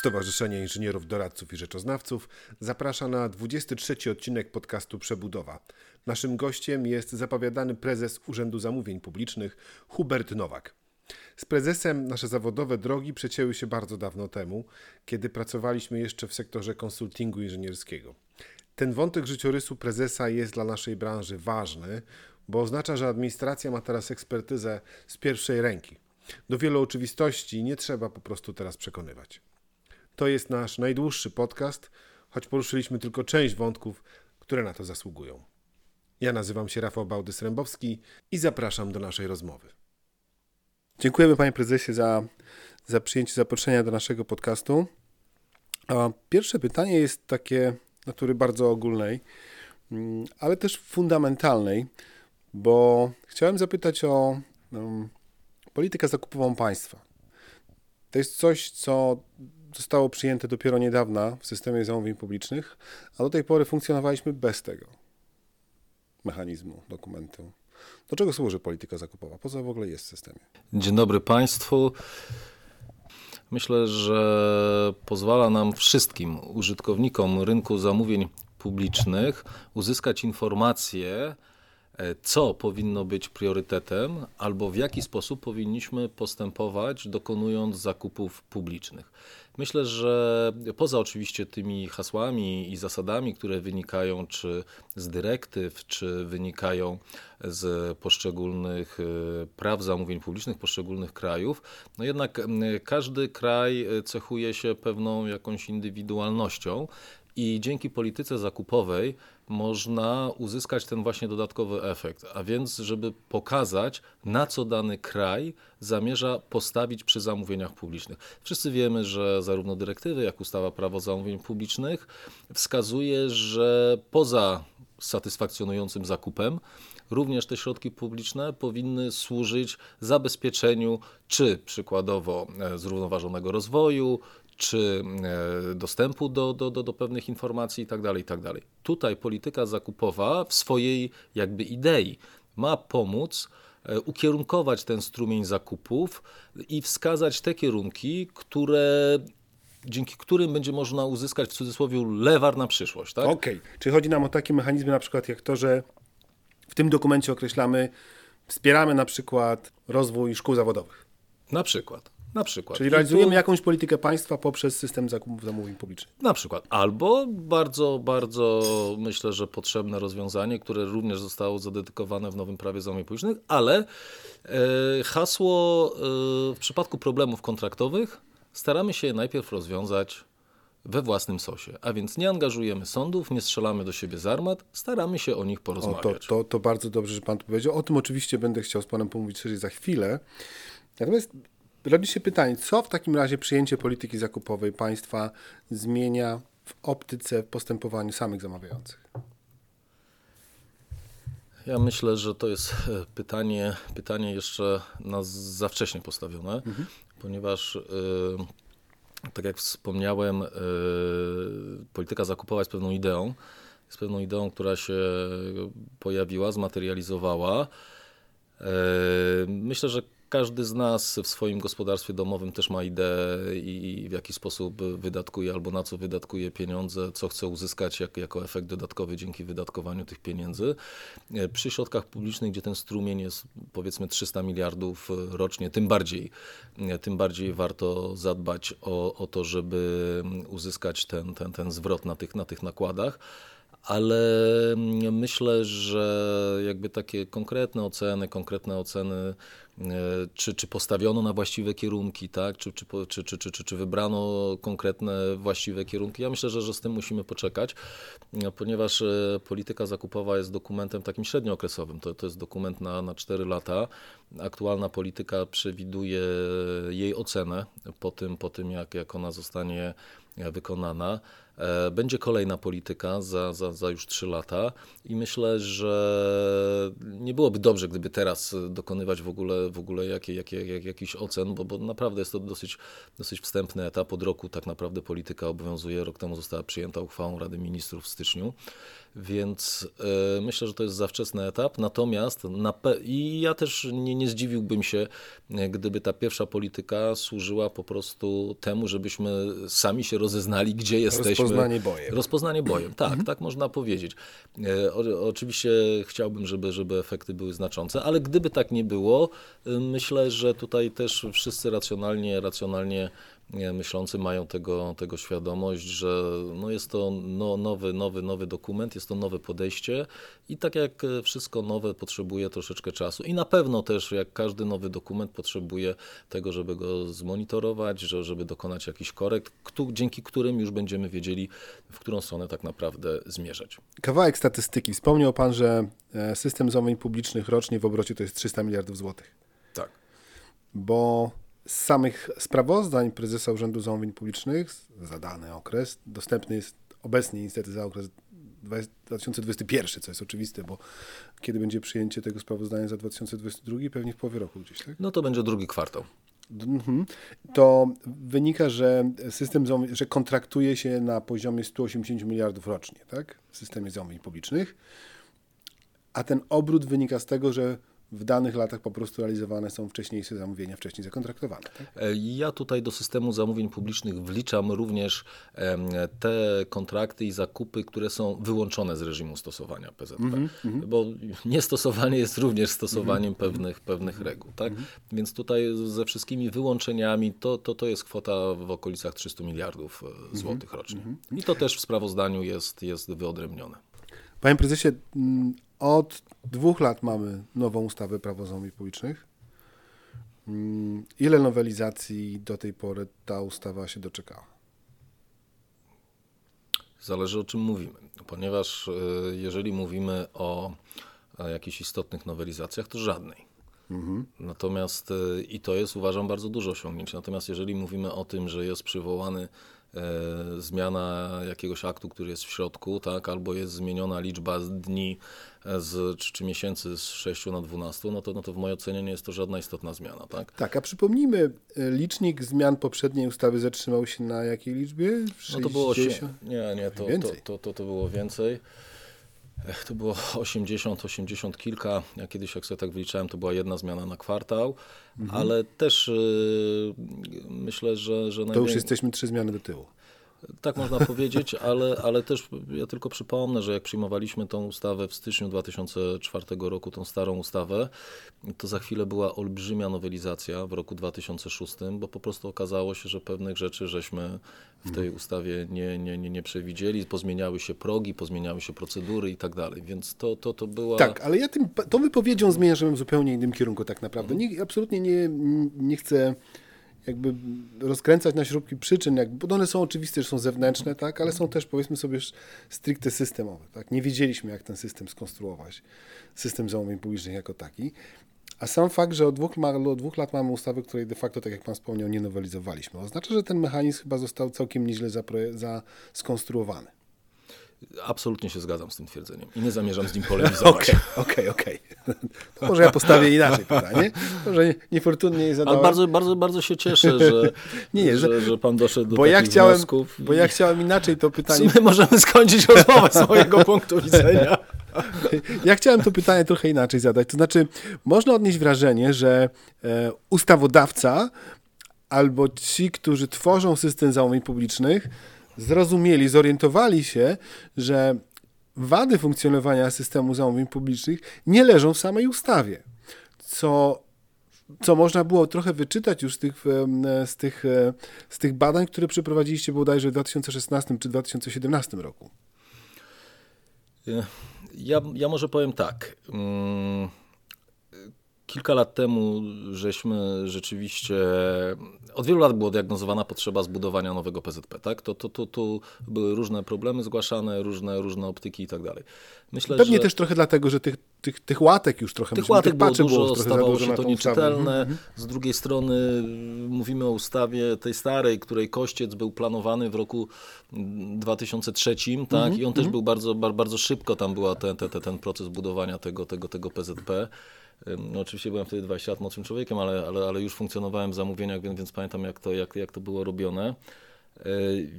Stowarzyszenie Inżynierów Doradców i Rzeczoznawców zaprasza na 23 odcinek podcastu Przebudowa. Naszym gościem jest zapowiadany prezes Urzędu Zamówień Publicznych Hubert Nowak. Z prezesem nasze zawodowe drogi przecięły się bardzo dawno temu, kiedy pracowaliśmy jeszcze w sektorze konsultingu inżynierskiego. Ten wątek życiorysu prezesa jest dla naszej branży ważny, bo oznacza, że administracja ma teraz ekspertyzę z pierwszej ręki. Do wielu oczywistości nie trzeba po prostu teraz przekonywać. To jest nasz najdłuższy podcast, choć poruszyliśmy tylko część wątków, które na to zasługują. Ja nazywam się Rafał Bałdys-Rębowski i zapraszam do naszej rozmowy. Dziękujemy panie prezesie za, za przyjęcie zaproszenia do naszego podcastu. A pierwsze pytanie jest takie natury bardzo ogólnej, mm, ale też fundamentalnej, bo chciałem zapytać o um, politykę zakupową państwa. To jest coś, co zostało przyjęte dopiero niedawno w systemie zamówień publicznych, a do tej pory funkcjonowaliśmy bez tego mechanizmu, dokumentu. Do czego służy polityka zakupowa? Po co w ogóle jest w systemie? Dzień dobry Państwu. Myślę, że pozwala nam wszystkim użytkownikom rynku zamówień publicznych uzyskać informacje, E, co powinno być priorytetem, albo w jaki sposób powinniśmy postępować, dokonując zakupów publicznych. Myślę, że poza oczywiście tymi hasłami i zasadami, które wynikają czy z dyrektyw, czy wynikają z poszczególnych e, praw zamówień publicznych poszczególnych krajów, no jednak każdy kraj cechuje się pewną jakąś indywidualnością i dzięki polityce zakupowej można uzyskać ten właśnie dodatkowy efekt, a więc żeby pokazać, na co dany kraj zamierza postawić przy zamówieniach publicznych. Wszyscy wiemy, że zarówno dyrektywy, jak ustawa prawo zamówień publicznych wskazuje, że poza satysfakcjonującym zakupem, również te środki publiczne powinny służyć zabezpieczeniu czy przykładowo e, zrównoważonego rozwoju, czy e, dostępu do, do, do, do pewnych informacji itd., tak itd. Tak Tutaj polityka zakupowa w swojej jakby idei ma pomóc e, ukierunkować ten strumień zakupów i wskazać te kierunki, które dzięki którym będzie można uzyskać w cudzysłowie lewar na przyszłość. Tak? Okej, okay. czy chodzi nam o takie mechanizmy na przykład jak to, że w tym dokumencie określamy, wspieramy na przykład rozwój szkół zawodowych? Na przykład. Na przykład. Czyli realizujemy tu... jakąś politykę państwa poprzez system zakupów zamówień publicznych. Na przykład. Albo bardzo, bardzo myślę, że potrzebne rozwiązanie, które również zostało zadedykowane w nowym prawie zamówień publicznych, ale e, hasło e, w przypadku problemów kontraktowych staramy się je najpierw rozwiązać we własnym sosie. A więc nie angażujemy sądów, nie strzelamy do siebie z armat, staramy się o nich porozmawiać. O, to, to, to bardzo dobrze, że pan to powiedział. O tym oczywiście będę chciał z panem pomówić szerzej za chwilę. Natomiast rodzi się pytanie, co w takim razie przyjęcie polityki zakupowej państwa zmienia w optyce w postępowaniu samych zamawiających? Ja myślę, że to jest e, pytanie, pytanie jeszcze na za wcześnie postawione, mhm. ponieważ yy, tak jak wspomniałem, yy, polityka zakupowa jest pewną ideą, jest pewną ideą, która się pojawiła, zmaterializowała. Yy, myślę, że każdy z nas w swoim gospodarstwie domowym też ma ideę i w jaki sposób wydatkuje albo na co wydatkuje pieniądze, co chce uzyskać jak, jako efekt dodatkowy dzięki wydatkowaniu tych pieniędzy. Przy środkach publicznych, gdzie ten strumień jest powiedzmy 300 miliardów rocznie, tym bardziej, tym bardziej warto zadbać o, o to, żeby uzyskać ten, ten, ten zwrot na tych, na tych nakładach ale myślę, że jakby takie konkretne oceny, konkretne oceny E, czy, czy postawiono na właściwe kierunki, tak? czy, czy, czy, czy, czy, czy wybrano konkretne właściwe kierunki. Ja myślę, że, że z tym musimy poczekać, e, ponieważ e, polityka zakupowa jest dokumentem takim średniookresowym. To, to jest dokument na, na 4 lata. Aktualna polityka przewiduje jej ocenę po tym, po tym jak, jak ona zostanie wykonana. E, będzie kolejna polityka za, za, za już trzy lata i myślę, że nie byłoby dobrze, gdyby teraz dokonywać w ogóle w ogóle jak, jakiś ocen, bo, bo naprawdę jest to dosyć, dosyć wstępny etap. Od roku tak naprawdę polityka obowiązuje. Rok temu została przyjęta uchwałą Rady Ministrów w styczniu. Więc e, myślę, że to jest za wczesny etap. Natomiast na i ja też nie, nie zdziwiłbym się, e, gdyby ta pierwsza polityka służyła po prostu temu, żebyśmy sami się rozeznali, gdzie jesteśmy. Rozpoznanie bojem. Rozpoznanie bojem, tak, mhm. tak można powiedzieć. E, o, oczywiście chciałbym, żeby, żeby efekty były znaczące, ale gdyby tak nie było, myślę, że tutaj też wszyscy racjonalnie, racjonalnie myślący mają tego, tego świadomość, że no jest to no, nowy, nowy, nowy dokument, jest to nowe podejście i tak jak wszystko nowe potrzebuje troszeczkę czasu i na pewno też jak każdy nowy dokument potrzebuje tego, żeby go zmonitorować, żeby dokonać jakichś korekt, dzięki którym już będziemy wiedzieli, w którą stronę tak naprawdę zmierzać. Kawałek statystyki. Wspomniał Pan, że e, system zamówień publicznych rocznie w obrocie to jest 300 miliardów złotych. Tak. Bo z samych sprawozdań prezesa Urzędu Zamówień Publicznych za dany okres dostępny jest obecnie niestety za okres 2021, co jest oczywiste, bo kiedy będzie przyjęcie tego sprawozdania za 2022, pewnie w połowie roku gdzieś, tak? No to będzie drugi kwartał. Mhm. To wynika, że system że kontraktuje się na poziomie 180 miliardów rocznie, tak? W systemie zamówień publicznych. A ten obrót wynika z tego, że w danych latach po prostu realizowane są wcześniejsze zamówienia, wcześniej zakontraktowane. Tak? E, ja tutaj do systemu zamówień publicznych wliczam również te kontrakty i zakupy, które są wyłączone z reżimu stosowania PZP, mm -hmm. bo niestosowanie jest również stosowaniem mm -hmm. pewnych, pewnych reguł. Tak? Mm -hmm. Więc tutaj ze wszystkimi wyłączeniami to, to, to jest kwota w okolicach 300 miliardów e, mhm. złotych rocznie. Mhm. I to też w sprawozdaniu jest, jest wyodrębnione. Panie prezesie, mm, od dwóch lat mamy nową ustawę prawo zamówień publicznych. Mm, ile nowelizacji do tej pory ta ustawa się doczekała? Zależy o czym mówimy, ponieważ e, jeżeli mówimy o jakichś istotnych nowelizacjach, to żadnej. Mhm. Natomiast e, i to jest uważam bardzo dużo osiągnięć. Natomiast jeżeli mówimy o tym, że jest przywołany zmiana jakiegoś aktu, który jest w środku, tak, albo jest zmieniona liczba dni e, z, czy, czy miesięcy z 6 na 12, no to, no to w mojej ocenie nie jest to żadna istotna zmiana. Tak, tak a przypomnijmy, e, licznik zmian poprzedniej ustawy zatrzymał się na jakiej liczbie? 60? No to było 8, nie, nie, to, to, to, to, to było więcej. To było 80, 80 kilka. Ja kiedyś, jak sobie tak wyliczałem, to była jedna zmiana na kwartał, mhm. ale też yy, myślę, że. że to już jesteśmy trzy zmiany do tyłu. Tak można powiedzieć, ale, ale też ja tylko przypomnę, że jak przyjmowaliśmy tą ustawę w styczniu 2004 roku, tą starą ustawę, to za chwilę była olbrzymia nowelizacja w roku 2006, bo po prostu okazało się, że pewnych rzeczy żeśmy w tej ustawie nie, nie, nie, nie przewidzieli, pozmieniały się progi, pozmieniały się procedury i tak dalej, więc to, to, to była... Tak, ale ja tym, tą wypowiedzią zmierzam w zupełnie innym kierunku tak naprawdę. Nie, absolutnie nie, nie chcę jakby rozkręcać na śrubki przyczyn, jak, bo one są oczywiste, że są zewnętrzne, tak, ale są też powiedzmy sobie stricte systemowe. Tak? Nie wiedzieliśmy, jak ten system skonstruować, system zamówień publicznych jako taki. A sam fakt, że od dwóch, od dwóch lat mamy ustawy, której de facto, tak jak Pan wspomniał, nie nowelizowaliśmy, oznacza, że ten mechanizm chyba został całkiem nieźle skonstruowany. Absolutnie się zgadzam z tym twierdzeniem i nie zamierzam z nim polemizować. Okej, okej, okej. Może ja postawię inaczej pytanie. Może niefortunnie zadałem. Ale bardzo, bardzo, bardzo się cieszę, że, nie, nie, że, że pan doszedł do bo takich ja chciałem, wniosków. Bo ja chciałem inaczej to pytanie... My możemy skończyć rozmowę z mojego punktu widzenia. Ja chciałem to pytanie trochę inaczej zadać. To znaczy, można odnieść wrażenie, że e, ustawodawca albo ci, którzy tworzą system zamówień publicznych, zrozumieli, zorientowali się, że wady funkcjonowania systemu zamówień publicznych nie leżą w samej ustawie, co, co można było trochę wyczytać już z tych, z, tych, z tych badań, które przeprowadziliście bodajże w 2016 czy 2017 roku. Ja, ja może powiem tak. Mm, kilka lat temu żeśmy rzeczywiście od wielu lat była diagnozowana potrzeba zbudowania nowego PZP, tak? To, to, to, to były różne problemy zgłaszane, różne, różne optyki i tak dalej. Myślę, Pewnie że... też trochę dlatego, że tych, tych, tych łatek już trochę... Tych łatek było dużo, było stawało się to nieczytelne. Mhm. Z drugiej strony mówimy o ustawie tej starej, której kościec był planowany w roku 2003, tak? Mhm. I on też mhm. był bardzo, bardzo szybko, tam była ten, ten, ten proces budowania tego, tego, tego PZP. No, oczywiście byłem wtedy 20 lat młodszym człowiekiem, ale, ale, ale już funkcjonowałem w zamówieniach, więc, więc pamiętam jak to, jak, jak to było robione. E,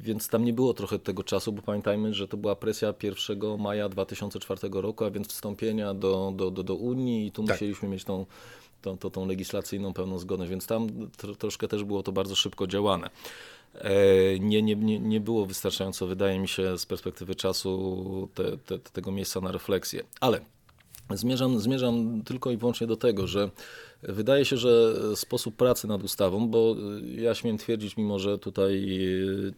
więc tam nie było trochę tego czasu, bo pamiętajmy, że to była presja 1 maja 2004 roku, a więc wstąpienia do, do, do, do Unii i tu tak. musieliśmy mieć tą, tą, tą, tą legislacyjną pełną zgodność, więc tam tro, troszkę też było to bardzo szybko działane. Nie, nie, nie, nie było wystarczająco, wydaje mi się, z perspektywy czasu te, te, tego miejsca na refleksję. Ale zmierzam, zmierzam tylko i wyłącznie do tego, że Wydaje się, że sposób pracy nad ustawą, bo ja śmiem twierdzić, mimo że tutaj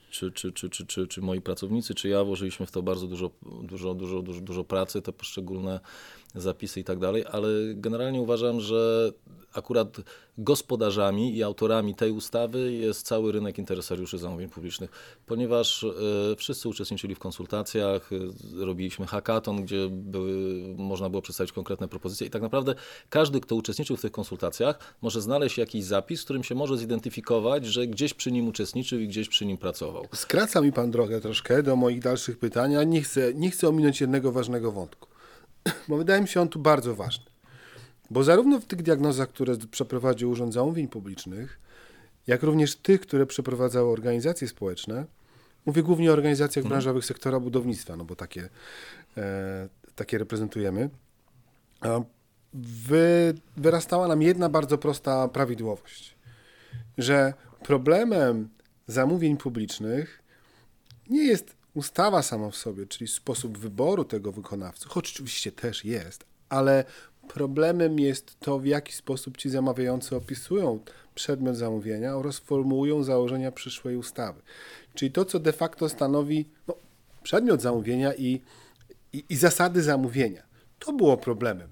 czy, czy, czy, czy, czy, czy moi pracownicy, czy ja włożyliśmy w to bardzo dużo, dużo, dużo, dużo, dużo pracy, te poszczególne zapisy i tak dalej, ale generalnie uważam, że akurat gospodarzami i autorami tej ustawy jest cały rynek interesariuszy zamówień publicznych, ponieważ e, wszyscy uczestniczyli w konsultacjach, e, robiliśmy hackathon, gdzie były, można było przedstawić konkretne propozycje i tak naprawdę każdy, kto uczestniczył w tych konsultacjach, może znaleźć jakiś zapis, z którym się może zidentyfikować, że gdzieś przy nim uczestniczył i gdzieś przy nim pracował. Skraca mi pan drogę troszkę do moich dalszych pytań, a nie chcę, nie chcę ominąć jednego ważnego wątku, bo wydaje mi się on tu bardzo ważny. Bo zarówno w tych diagnozach, które przeprowadził Urząd Zamówień Publicznych, jak również tych, które przeprowadzały organizacje społeczne, mówię głównie o organizacjach mhm. branżowych sektora budownictwa, no bo takie, e, takie reprezentujemy, wy, wyrastała nam jedna bardzo prosta prawidłowość, że problemem zamówień publicznych nie jest ustawa sama w sobie, czyli sposób wyboru tego wykonawcy, choć oczywiście też jest, ale Problemem jest to, w jaki sposób ci zamawiający opisują przedmiot zamówienia oraz formułują założenia przyszłej ustawy. Czyli to, co de facto stanowi no, przedmiot zamówienia i, i, i, zasady zamówienia. To było problemem.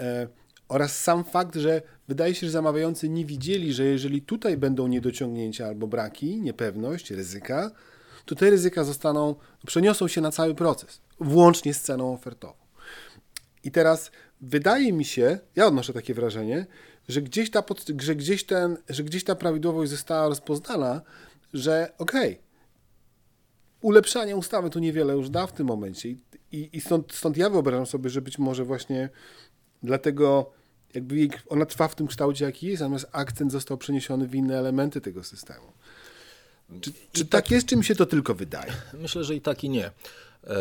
E, oraz sam fakt, że wydaje się, że zamawiający nie widzieli, że jeżeli tutaj będą niedociągnięcia albo braki, niepewność, ryzyka, to te ryzyka zostaną, przeniosą się na cały proces, włącznie z ceną ofertową. I teraz wydaje mi się, ja odnoszę takie wrażenie, że gdzieś ta, że gdzieś ten, że gdzieś ta prawidłowość została rozpoznana, że okej, okay, ulepszanie ustawy tu niewiele już da w tym momencie. I, i, i stąd, stąd ja wyobrażam sobie, że być może właśnie dlatego jakby ona trwa w tym kształcie, jaki jest, natomiast akcent został przeniesiony w inne elementy tego systemu. Czy, czy tak, tak jest, czy mi się to tylko wydaje? Myślę, że i tak i nie. E,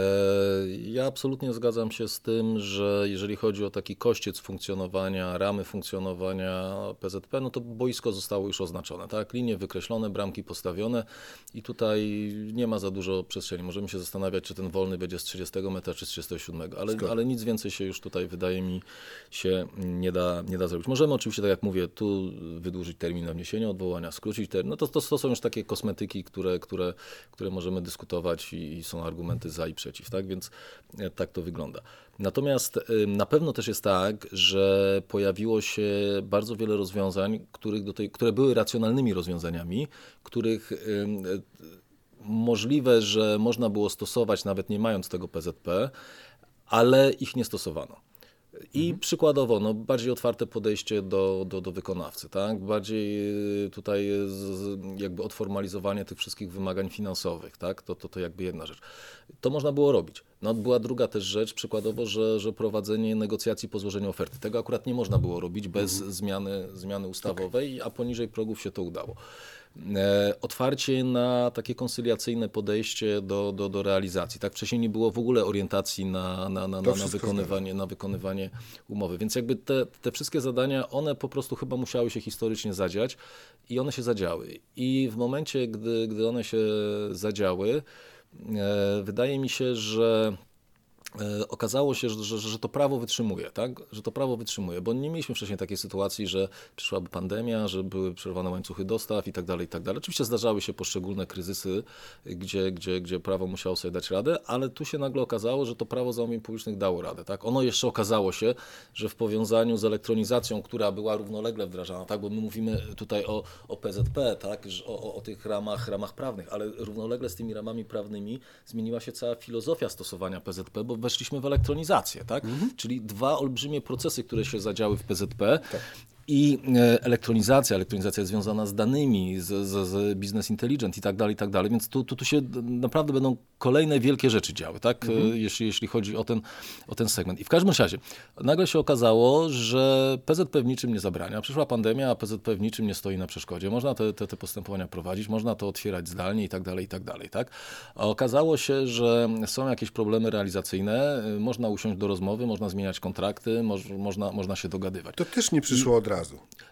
ja absolutnie zgadzam się z tym, że jeżeli chodzi o taki kościec funkcjonowania, ramy funkcjonowania PZP, no to boisko zostało już oznaczone, tak? Linie wykreślone, bramki postawione i tutaj nie ma za dużo przestrzeni. Możemy się zastanawiać, czy ten wolny będzie z 30 metra, czy z 37, ale, ale nic więcej się już tutaj, wydaje mi się, nie da, nie da zrobić. Możemy oczywiście, tak jak mówię, tu wydłużyć termin na wniesienie odwołania, skrócić termin. No to, to, to są już takie kosmetyki, które, które, które możemy dyskutować i, i są argumenty za i przeciw, tak? Więc e, tak to wygląda. Natomiast na pewno też jest tak, że pojawiło się bardzo wiele rozwiązań, których do tej, które były racjonalnymi rozwiązaniami, których możliwe, że można było stosować nawet nie mając tego PZP, ale ich nie stosowano. I mhm. przykładowo, no, bardziej otwarte podejście do, do, do wykonawcy, tak? bardziej y, tutaj z, jakby odformalizowanie tych wszystkich wymagań finansowych, tak? to, to, to jakby jedna rzecz. To można było robić. No, była druga też rzecz, przykładowo, że, że prowadzenie negocjacji po złożeniu oferty. Tego akurat nie można było robić bez mhm. zmiany, zmiany ustawowej, okay. a poniżej progów się to udało. E, otwarcie na takie konsyliacyjne podejście do, do, do realizacji. Tak wcześniej nie było w ogóle orientacji na, na, na, na, na wykonywanie, na wykonywanie umowy. Więc jakby te, te wszystkie zadania, one po prostu chyba musiały się historycznie zadziać i one się zadziały. I w momencie, gdy, gdy one się zadziały, e, wydaje mi się, że okazało się, że, że, że, to prawo wytrzymuje, tak? Że to prawo wytrzymuje, bo nie mieliśmy wcześniej takiej sytuacji, że przyszłaby pandemia, że były przerwane łańcuchy dostaw i tak dalej, i tak dalej. Oczywiście zdarzały się poszczególne kryzysy, gdzie, gdzie, gdzie prawo musiało sobie dać radę, ale tu się nagle okazało, że to prawo zamówień publicznych dało radę, tak? Ono jeszcze okazało się, że w powiązaniu z elektronizacją, która była równolegle wdrażana, tak? Bo my mówimy tutaj o, o PZP, tak? O, o tych ramach, ramach prawnych, ale równolegle z tymi ramami prawnymi zmieniła się cała filozofia stosowania PZP, bo weszliśmy w elektronizację, tak? Mhm. Czyli dwa olbrzymie procesy, które się zadziały w PZP. Tak. I e, elektronizacja, elektronizacja związana z danymi, z, z, z business intelligence i tak dalej, i tak dalej. Więc tu, tu, tu się naprawdę będą kolejne wielkie rzeczy działy, tak? E, mhm. Jeśli, jeśli chodzi o ten, o ten segment. I w każdym razie, nagle się okazało, że PZP w niczym nie zabrania. Przyszła pandemia, a PZP w niczym nie stoi na przeszkodzie. Można te, te, te postępowania prowadzić, można to otwierać zdalnie i tak dalej, i tak dalej, tak? A okazało się, że są jakieś problemy realizacyjne, e, można usiąść do rozmowy, można zmieniać kontrakty, moż, można, można się dogadywać. To też nie przyszło od razu.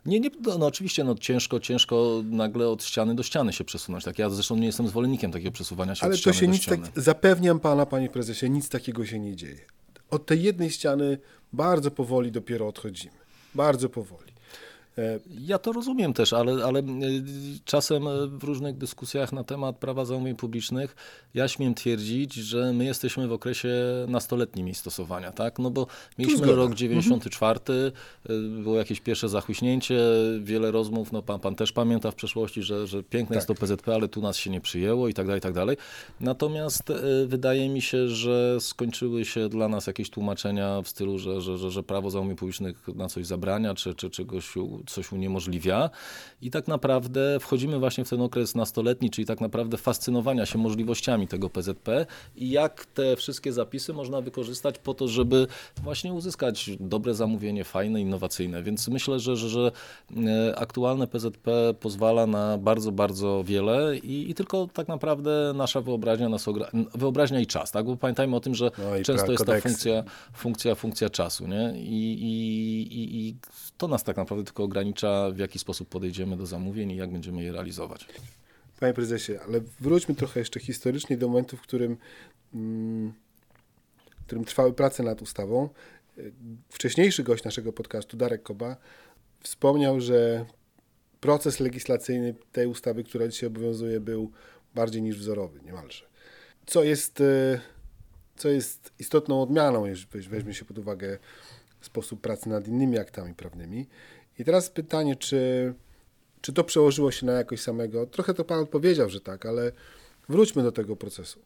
Nie, nie no, no, oczywiście no, ciężko, ciężko nagle od ściany do ściany się przesunąć. Tak, ja zresztą nie jestem zwolennikiem takiego przesuwania się Ale od ściany to się do nic ściany. tak, zapewniam pana, panie prezesie, nic takiego się nie dzieje. Od tej jednej ściany bardzo powoli dopiero odchodzimy. Bardzo powoli. Ja to rozumiem też, ale, ale czasem w różnych dyskusjach na temat prawa zamówień publicznych ja śmiem twierdzić, że my jesteśmy w okresie nastoletnim jej stosowania, tak? No bo mieliśmy rok 94, mhm. było jakieś pierwsze zachłyśnięcie, wiele rozmów, no pan, pan też pamięta w przeszłości, że, że piękne tak. jest to PZP, ale tu nas się nie przyjęło i tak dalej, i tak dalej. Natomiast wydaje mi się, że skończyły się dla nas jakieś tłumaczenia w stylu, że, że, że, że prawo zamówień publicznych na coś zabrania, czy, czy czegoś coś uniemożliwia. I tak naprawdę wchodzimy właśnie w ten okres nastoletni, czyli tak naprawdę fascynowania się możliwościami tego PZP i jak te wszystkie zapisy można wykorzystać po to, żeby właśnie uzyskać dobre zamówienie, fajne, innowacyjne. Więc myślę, że, że, że e, aktualne PZP pozwala na bardzo, bardzo wiele i, i tylko tak naprawdę nasza wyobraźnia, nas wyobraźnia i czas, tak? Bo pamiętajmy o tym, że no często jest ta funkcja, funkcja, funkcja czasu, nie? I, i, i, I to nas tak naprawdę tylko ogranicza, w jaki sposób podejdziemy do zamówień i jak będziemy je realizować. Panie prezesie, ale wróćmy trochę jeszcze historycznie do momentu, w którym, mm, w którym trwały prace nad ustawą. Wcześniejszy gość naszego podcastu, Darek Koba, wspomniał, że proces legislacyjny tej ustawy, która dzisiaj obowiązuje, był bardziej niż wzorowy, niemalże. Co jest, e, co jest istotną odmianą, jeśli weźmie się pod uwagę sposób pracy nad innymi aktami prawnymi. I teraz pytanie, czy, czy to przełożyło się na jakość samego? Trochę to Pan odpowiedział, że tak, ale wróćmy do tego procesu.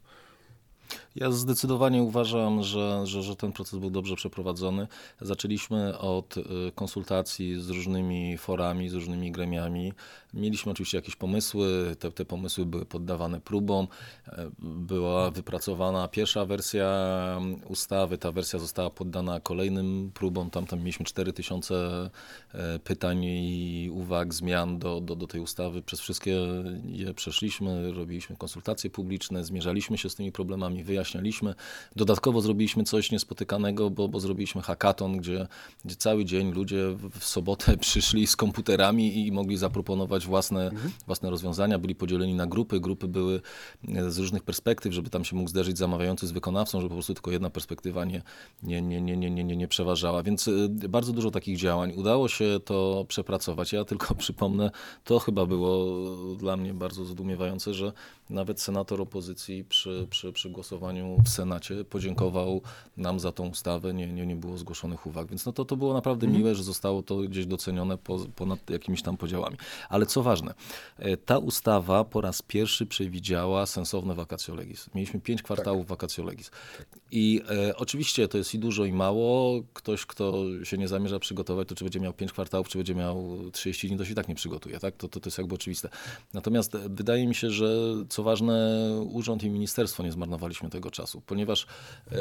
Ja zdecydowanie uważam, że, że, że, ten proces był dobrze przeprowadzony. Zaczęliśmy od y, konsultacji z różnymi forami, z różnymi gremiami. Mieliśmy oczywiście jakieś pomysły, te, te pomysły były poddawane próbom. E, była wypracowana pierwsza wersja ustawy, ta wersja została poddana kolejnym próbom. Tam, tam mieliśmy 4000 e, pytań i uwag, zmian do, do, do tej ustawy. Przez wszystkie je przeszliśmy, robiliśmy konsultacje publiczne, zmierzaliśmy się z tymi problemami, wyjaśnialiśmy. Dodatkowo zrobiliśmy coś niespotykanego, bo, bo zrobiliśmy hackathon, gdzie, gdzie cały dzień ludzie w sobotę przyszli z komputerami i mogli zaproponować własne, mhm. własne rozwiązania, byli podzieleni na grupy, grupy były e, z różnych perspektyw, żeby tam się mógł zderzyć zamawiający z wykonawcą, żeby po prostu tylko jedna perspektywa nie, nie, nie, nie, nie, nie, nie, nie przeważała. Więc e, bardzo dużo takich działań. Udało się to przepracować. Ja tylko przypomnę, to chyba było dla mnie bardzo zdumiewające, że nawet senator opozycji przy, przy, przy głosowaniu w Senacie podziękował nam za tą ustawę, nie, nie, nie było zgłoszonych uwag. Więc no to, to było naprawdę mhm. miłe, że zostało to gdzieś docenione po, ponad jakimiś tam podziałami. Ale co ważne, e, ta ustawa po raz pierwszy przewidziała sensowne vacatio legis. Mieliśmy pięć kwartałów tak. vacatio legis. I e, oczywiście to jest i dużo, i mało. Ktoś, kto się nie zamierza przygotować, to czy będzie miał pięć kwartałów, czy będzie miał 30 dni, to się i tak nie przygotuje. Tak? To, to, to jest jakby oczywiste. Natomiast wydaje mi się, że co ważne, urząd i ministerstwo nie zmarnowaliśmy tego czasu, ponieważ e,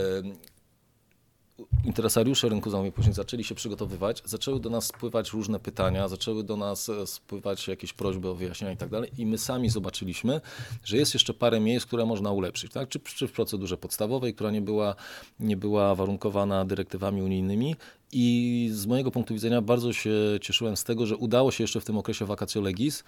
interesariusze rynku zamówień później zaczęli się przygotowywać, zaczęły do nas spływać różne pytania, zaczęły do nas e, spływać jakieś prośby o wyjaśnienia i tak dalej i my sami zobaczyliśmy, że jest jeszcze parę miejsc, które można ulepszyć, tak? czy, czy w procedurze podstawowej, która nie była, nie była warunkowana dyrektywami unijnymi i z mojego punktu widzenia bardzo się cieszyłem z tego, że udało się jeszcze w tym okresie vacatio legis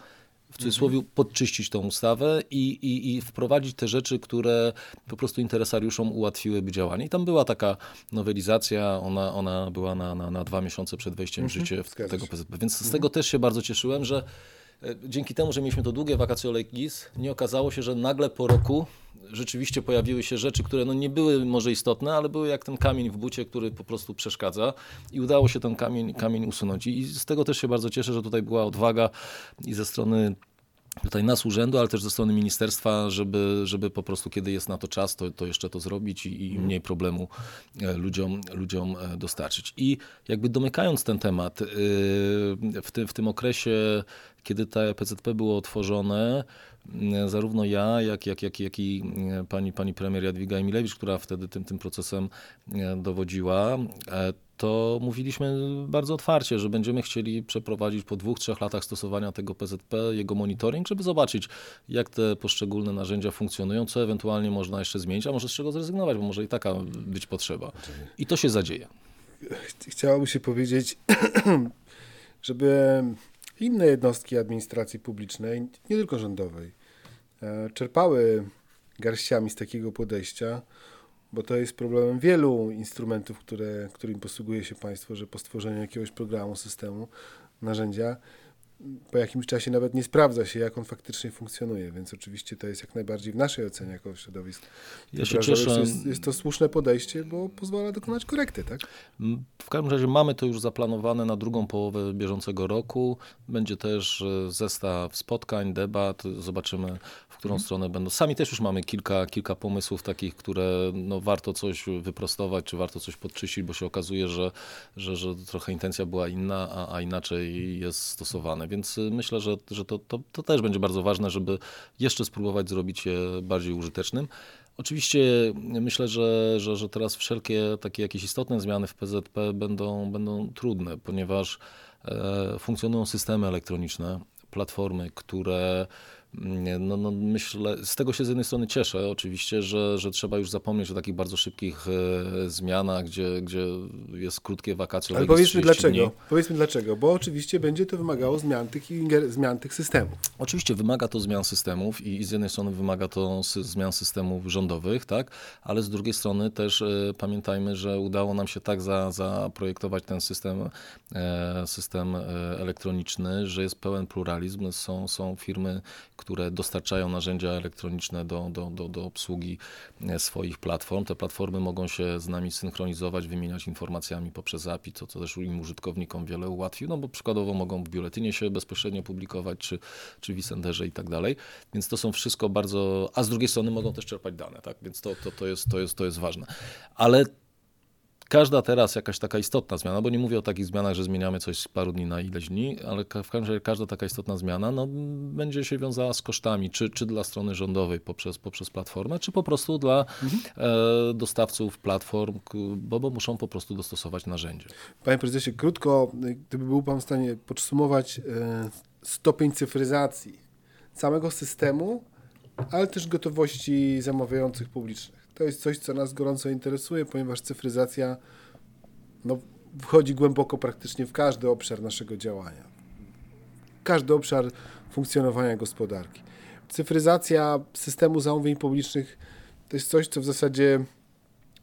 w cudzysłowie podczyścić tą ustawę i, i, i wprowadzić te rzeczy, które po prostu interesariuszom ułatwiłyby działanie. I tam była taka nowelizacja, ona, ona była na, na, na dwa miesiące przed wejściem w mhm. życie w tego PZP. Więc z tego też się bardzo cieszyłem, że dzięki temu, że mieliśmy to długie vacatio legis, nie okazało się, że nagle po roku rzeczywiście pojawiły się rzeczy, które no nie były może istotne, ale były jak ten kamień w bucie, który po prostu przeszkadza i udało się ten kamień, kamień usunąć. I z tego też się bardzo cieszę, że tutaj była odwaga i ze strony tutaj nas urzędu, ale też ze strony ministerstwa, żeby, żeby po prostu kiedy jest na to czas, to, to jeszcze to zrobić i, i mniej problemu e, ludziom, ludziom e, dostarczyć. I jakby domykając ten temat, e, w tym, w tym okresie, kiedy ta PZP było otworzone, zarówno ja, jak, jak, jak, jak i pani, pani premier Jadwiga Emilewicz, która wtedy tym, tym procesem dowodziła, to mówiliśmy bardzo otwarcie, że będziemy chcieli przeprowadzić po dwóch, trzech latach stosowania tego PZP jego monitoring, żeby zobaczyć, jak te poszczególne narzędzia funkcjonują, co ewentualnie można jeszcze zmienić, a może z czego zrezygnować, bo może i taka być potrzeba. I to się zadzieje. Chciałoby się powiedzieć, żeby inne jednostki administracji publicznej, nie tylko rządowej, e, czerpały garściami z takiego podejścia, bo to jest problemem wielu instrumentów, które, którym posługuje się państwo, że po stworzeniu jakiegoś programu, systemu, narzędzia, po jakimś czasie nawet nie sprawdza się, jak on faktycznie funkcjonuje, więc oczywiście to jest jak najbardziej w naszej ocenie jako środowisk. Ja się cieszę. Jest, jest, to słuszne podejście, bo pozwala dokonać korekty, tak? W każdym razie mamy to już zaplanowane na drugą połowę bieżącego roku. Będzie też e, zestaw spotkań, debat. Zobaczymy, w którą hmm. stronę będą. Sami też już mamy kilka, kilka pomysłów takich, które no, warto coś wyprostować, czy warto coś podczyścić, bo się okazuje, że, że, że trochę intencja była inna, a, a inaczej jest stosowane więc y, myślę, że, że to, to, to też będzie bardzo ważne, żeby jeszcze spróbować zrobić je bardziej użytecznym. Oczywiście myślę, że, że, że teraz wszelkie takie jakieś istotne zmiany w PZP będą, będą trudne, ponieważ e, funkcjonują systemy elektroniczne, platformy, które no, no myślę, z tego się z jednej strony cieszę oczywiście, że, że trzeba już zapomnieć o takich bardzo szybkich e, zmianach, gdzie, gdzie jest krótkie wakacje. Ale powiedzmy dlaczego. Dni. Powiedzmy dlaczego, bo oczywiście będzie to wymagało zmian tych, zmian tych systemów. Oczywiście wymaga to zmian systemów i, i z jednej strony wymaga to sy zmian systemów rządowych, tak, ale z drugiej strony też e, pamiętajmy, że udało nam się tak za, zaprojektować ten system, e, system e, elektroniczny, że jest pełen pluralizm, są, są firmy, które dostarczają narzędzia elektroniczne do, do, do, do obsługi e, swoich platform. Te platformy mogą się z nami synchronizować, wymieniać informacjami poprzez API, co, co też im użytkownikom wiele ułatwi, no bo przykładowo mogą w biuletynie się bezpośrednio publikować, czy, czy w Isenderze i tak dalej. Więc to są wszystko bardzo, a z drugiej strony mogą też czerpać dane, tak? Więc to, to, to, jest, to, jest, to jest ważne. Ale każda teraz jakaś taka istotna zmiana, bo nie mówię o takich zmianach, że zmieniamy coś z paru dni na ileś dni, ale w każdym razie każda taka istotna zmiana no, będzie się wiązała z kosztami, czy, czy dla strony rządowej poprzez, poprzez platformę, czy po prostu dla mhm. e, dostawców platform, bo, bo muszą po prostu dostosować narzędzie. Panie prezesie, krótko, gdyby był pan w stanie podsumować e, stopień cyfryzacji całego systemu, ale też gotowości zamawiających publicznych. To jest coś, co nas gorąco interesuje, ponieważ cyfryzacja no, wchodzi głęboko praktycznie w każdy obszar naszego działania. Każdy obszar funkcjonowania gospodarki. Cyfryzacja systemu zamówień publicznych to jest coś, co w zasadzie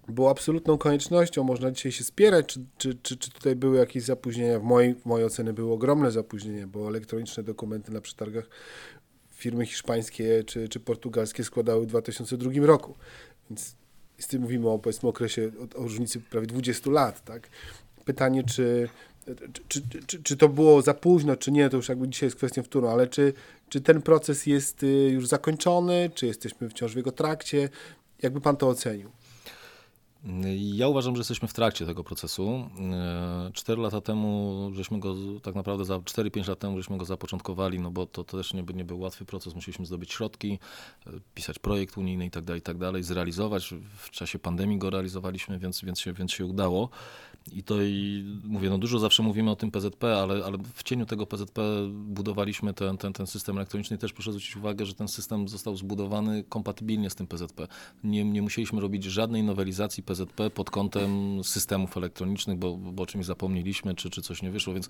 było absolutną koniecznością. Można dzisiaj się spierać, czy, czy, czy, czy tutaj były jakieś zapóźnienia. W mojej, w mojej ocenie były ogromne zapóźnienia, bo elektroniczne dokumenty na przetargach firmy hiszpańskie czy, czy portugalskie składały w 2002 roku. Więc z tym mówimy o powiedzmy okresie, o, o różnicy prawie 20 lat, tak? Pytanie, czy, czy, czy, czy, to było za późno, czy nie, to już jakby dzisiaj jest kwestią wtórną, ale czy, czy ten proces jest y, już zakończony, czy jesteśmy wciąż w jego trakcie? Jakby pan to ocenił? Ja uważam, że jesteśmy w trakcie tego procesu. E, cztery lata temu, żeśmy go tak naprawdę za 4-5 lat temu, żeśmy go zapoczątkowali, no bo to, też nie, nie był łatwy proces. Musieliśmy zdobyć środki, e, pisać projekt unijny i tak dalej, i tak zrealizować. W czasie pandemii go realizowaliśmy, więc, więc, się, więc się udało. I to i mówię, no dużo zawsze mówimy o tym PZP, ale, ale w cieniu tego PZP budowaliśmy ten, ten, ten system elektroniczny. Też proszę zwrócić uwagę, że ten system został zbudowany kompatybilnie z tym PZP. Nie, nie musieliśmy robić żadnej nowelizacji PZP pod kątem systemów elektronicznych, bo, bo o czymś zapomnieliśmy, czy, czy coś nie wyszło, więc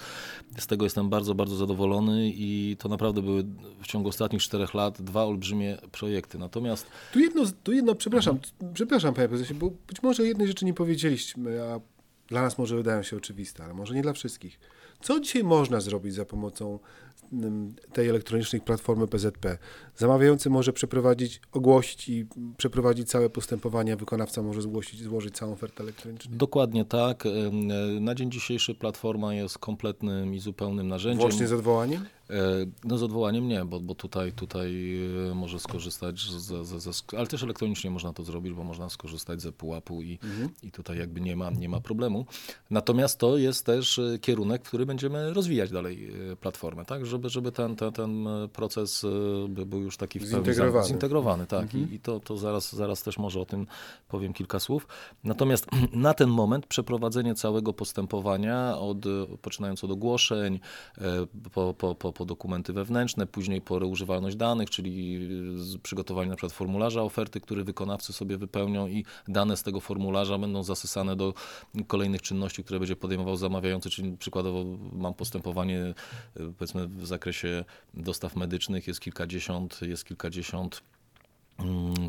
z tego jestem bardzo, bardzo zadowolony i to naprawdę były w ciągu ostatnich czterech lat dwa olbrzymie projekty. Natomiast... Tu jedno, tu jedno przepraszam, przepraszam panie prezesie, bo być może jednej rzeczy nie powiedzieliśmy, a dla nas może wydają się oczywiste, ale może nie dla wszystkich. Co dzisiaj można zrobić za pomocą mm, tej elektronicznej platformy PZP? Zamawiający może przeprowadzić, ogłosić i przeprowadzić całe postępowania, wykonawca może zgłosić, złożyć całą ofertę elektroniczną. Dokładnie tak. Na dzień dzisiejszy platforma jest kompletnym i zupełnym narzędziem. Włącznie z odwołaniem? No z odwołaniem nie, bo, bo tutaj, tutaj może skorzystać, ale też elektronicznie można to zrobić, bo można skorzystać ze pułapu i, mhm. i tutaj jakby nie ma, nie ma problemu. Natomiast to jest też kierunek, w który będziemy rozwijać dalej platformę, tak, żeby, żeby ten, ten, ten proces był już taki w pełni zintegrowany, zintegrowany tak, mhm. i, i to, to zaraz, zaraz też może o tym powiem kilka słów. Natomiast na ten moment przeprowadzenie całego postępowania, od, poczynając od ogłoszeń, e, po, po, po, po dokumenty wewnętrzne, później po reużywalność danych, czyli przygotowanie na przykład formularza oferty, który wykonawcy sobie wypełnią i dane z tego formularza będą zasysane do kolejnych czynności, które będzie podejmował zamawiający, czyli przykładowo mam postępowanie e, powiedzmy w zakresie dostaw medycznych, jest kilkadziesiąt, jest kilkadziesiąt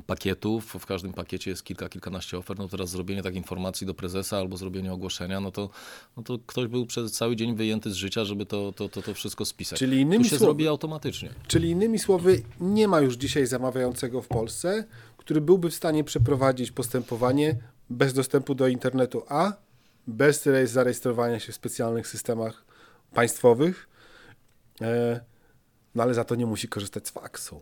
pakietów, w każdym pakiecie jest kilka, kilkanaście ofert, no teraz zrobienie takiej informacji do prezesa albo zrobienie ogłoszenia, no to, no to ktoś był przez cały dzień wyjęty z życia, żeby to, to, to, to wszystko spisać. Czyli innymi tu się słowy, zrobi automatycznie. Czyli innymi słowy, nie ma już dzisiaj zamawiającego w Polsce, który byłby w stanie przeprowadzić postępowanie bez dostępu do internetu, a bez zarejestrowania się w specjalnych systemach państwowych, e, no ale za to nie musi korzystać z faksu.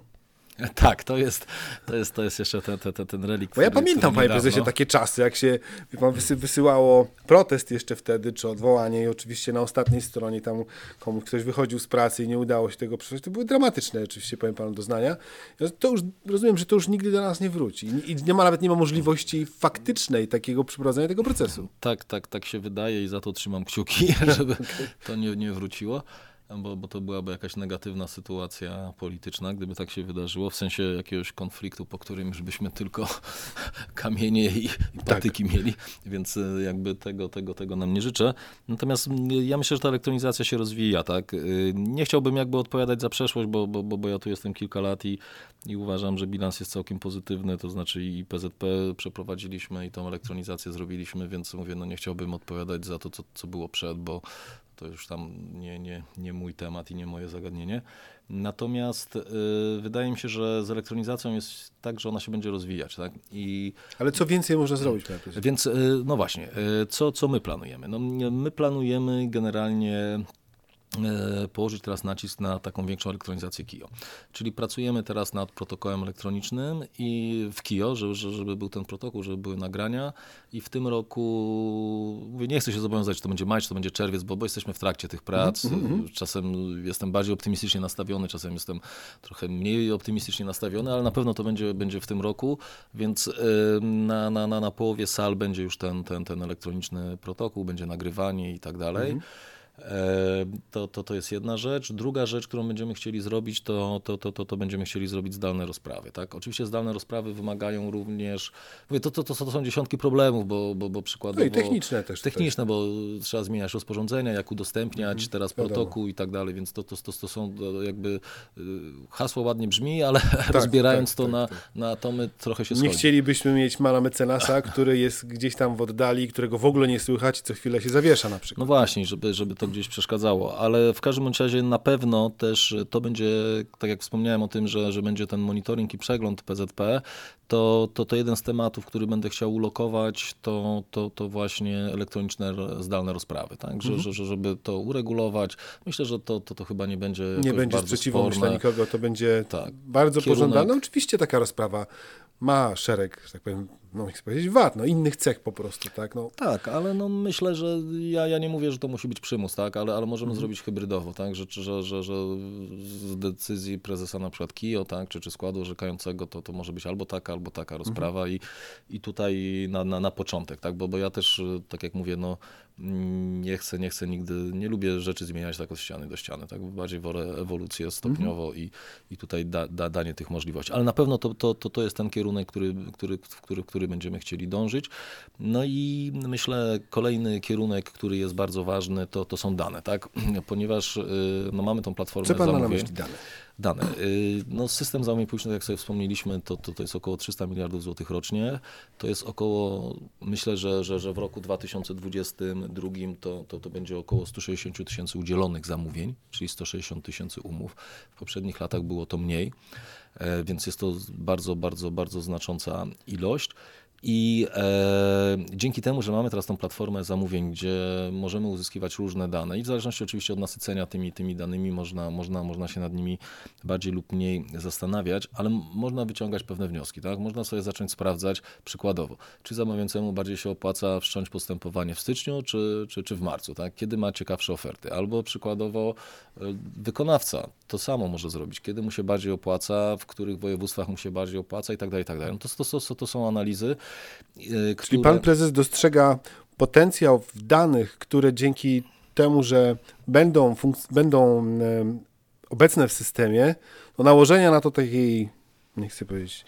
Tak, to jest, to jest, to jest jeszcze ten, ten, ten relikt. Bo ja pamiętam, panie prezesie, takie czasy, jak się pan wysyłało protest jeszcze wtedy, czy odwołanie i oczywiście na ostatniej stronie tam komuś ktoś wychodził z pracy i nie udało się tego przejść. To były dramatyczne oczywiście, powiem panu, doznania. To już, rozumiem, że to już nigdy do nas nie wróci i nie ma nawet nie ma możliwości faktycznej takiego przeprowadzenia tego procesu. Tak, tak, tak się wydaje i za to trzymam kciuki, żeby to nie, nie wróciło bo, bo to byłaby jakaś negatywna sytuacja polityczna, gdyby tak się wydarzyło, w sensie jakiegoś konfliktu, po którym już byśmy tylko kamienie i, i patyki tak. mieli, więc e, jakby tego, tego, tego nam nie życzę. Natomiast ja myślę, że ta elektronizacja się rozwija, tak. E, nie chciałbym jakby odpowiadać za przeszłość, bo, bo, bo, bo ja tu jestem kilka lat i, i uważam, że bilans jest całkiem pozytywny, to znaczy i PZP przeprowadziliśmy i tą elektronizację zrobiliśmy, więc mówię, no nie chciałbym odpowiadać za to, co, co było przed, bo to już tam nie, nie, nie mój temat i nie moje zagadnienie. Natomiast y, wydaje mi się, że z elektronizacją jest tak, że ona się będzie rozwijać. Tak? I, Ale co więcej można zrobić? Więc y, no właśnie, y, co, co my planujemy? No, my planujemy generalnie położyć teraz nacisk na taką większą elektronizację KIO. Czyli pracujemy teraz nad protokołem elektronicznym i w KIO, żeby, żeby był ten protokół, żeby były nagrania i w tym roku, mówię, nie chcę się zobowiązać, czy to będzie maj, czy to będzie czerwiec, bo, bo jesteśmy w trakcie tych prac. Mm -hmm. Czasem jestem bardziej optymistycznie nastawiony, czasem jestem trochę mniej optymistycznie nastawiony, ale na pewno to będzie, będzie w tym roku, więc na, na, na, na połowie sal będzie już ten, ten, ten elektroniczny protokół, będzie nagrywanie i tak dalej. E, to, to, to jest jedna rzecz. Druga rzecz, którą będziemy chcieli zrobić, to, to, to, to, to będziemy chcieli zrobić zdalne rozprawy. Tak? Oczywiście zdalne rozprawy wymagają również, mówię, to, to, to, to są dziesiątki problemów, bo, bo, bo przykładowo... No i techniczne też. Techniczne, bo trzeba zmieniać rozporządzenia, jak udostępniać mhm, teraz protokół i tak dalej, więc to, to, to, to są jakby y, hasło ładnie brzmi, ale tak, rozbierając tak, to tak, na, tak. na atomy trochę się schodzi. Nie chcielibyśmy mieć mala mecenasa, który jest gdzieś tam w oddali, którego w ogóle nie słychać i co chwilę się zawiesza na przykład. No właśnie, żeby, żeby to gdzieś przeszkadzało, ale w każdym razie na pewno też to będzie, tak jak wspomniałem o tym, że, że będzie ten monitoring i przegląd PZP, to, to, to jeden z tematów, który będę chciał ulokować, to, to, to właśnie elektroniczne zdalne rozprawy, tak? Że, mhm. że, żeby to uregulować. Myślę, że to, to, to chyba nie będzie Nie będzie sprzeciwu dla nikogo, to będzie tak. bardzo Kierunek... pożądane. Oczywiście taka rozprawa ma szereg, że tak powiem, no chcę powiedzieć wad, no innych cech po prostu, tak? No. Tak, ale no myślę, że ja, ja nie mówię, że to musi być przymus, tak? Ale, ale możemy mhm. zrobić hybrydowo, tak? Że, że, że, że z decyzji prezesa na przykład KIO, tak? Czy, czy składu orzekającego, to, to może być albo taka, albo taka mhm. rozprawa mhm. i, i tutaj na, na, na początek, tak? Bo, bo ja też, tak jak mówię, no nie chcę, nie chcę nigdy, nie lubię rzeczy zmieniać tak od ściany do ściany, tak? Bardziej wolę ewolucję stopniowo mhm. i, i tutaj da, da, danie tych możliwości. Ale na pewno to, to, to, to jest ten kierunek, który, który, w który, w który będziemy chcieli dążyć. No i myślę, kolejny kierunek, który jest bardzo ważny, to, to są dane, tak? Ponieważ y, no, mamy tą platformę Co pan zamówień. na myśli dane? Dane. Y, no, system zamówień publicznych, jak sobie wspomnieliśmy, to, to, to jest około 300 miliardów złotych rocznie. To jest około, myślę, że, że, że w roku 2022 to, to, to będzie około 160 tysięcy udzielonych zamówień, czyli 160 tysięcy umów. W poprzednich latach było to mniej, e, więc jest to bardzo, bardzo, bardzo znacząca ilość. I e, dzięki temu, że mamy teraz tą platformę zamówień, gdzie możemy uzyskiwać różne dane i w zależności oczywiście od nasycenia tymi, tymi danymi można, można, można się nad nimi bardziej lub mniej zastanawiać, ale można wyciągać pewne wnioski. Tak? Można sobie zacząć sprawdzać przykładowo, czy zamawiającemu bardziej się opłaca wszcząć postępowanie w styczniu czy, czy, czy w marcu, tak? kiedy ma ciekawsze oferty. Albo przykładowo e, wykonawca to samo może zrobić, kiedy mu się bardziej opłaca, w których województwach mu się bardziej opłaca i tak dalej, i tak dalej. No to, to, to, to są analizy, które... Czyli pan prezes dostrzega potencjał w danych, które dzięki temu, że będą, będą obecne w systemie, to nałożenia na to takiej, nie chcę powiedzieć,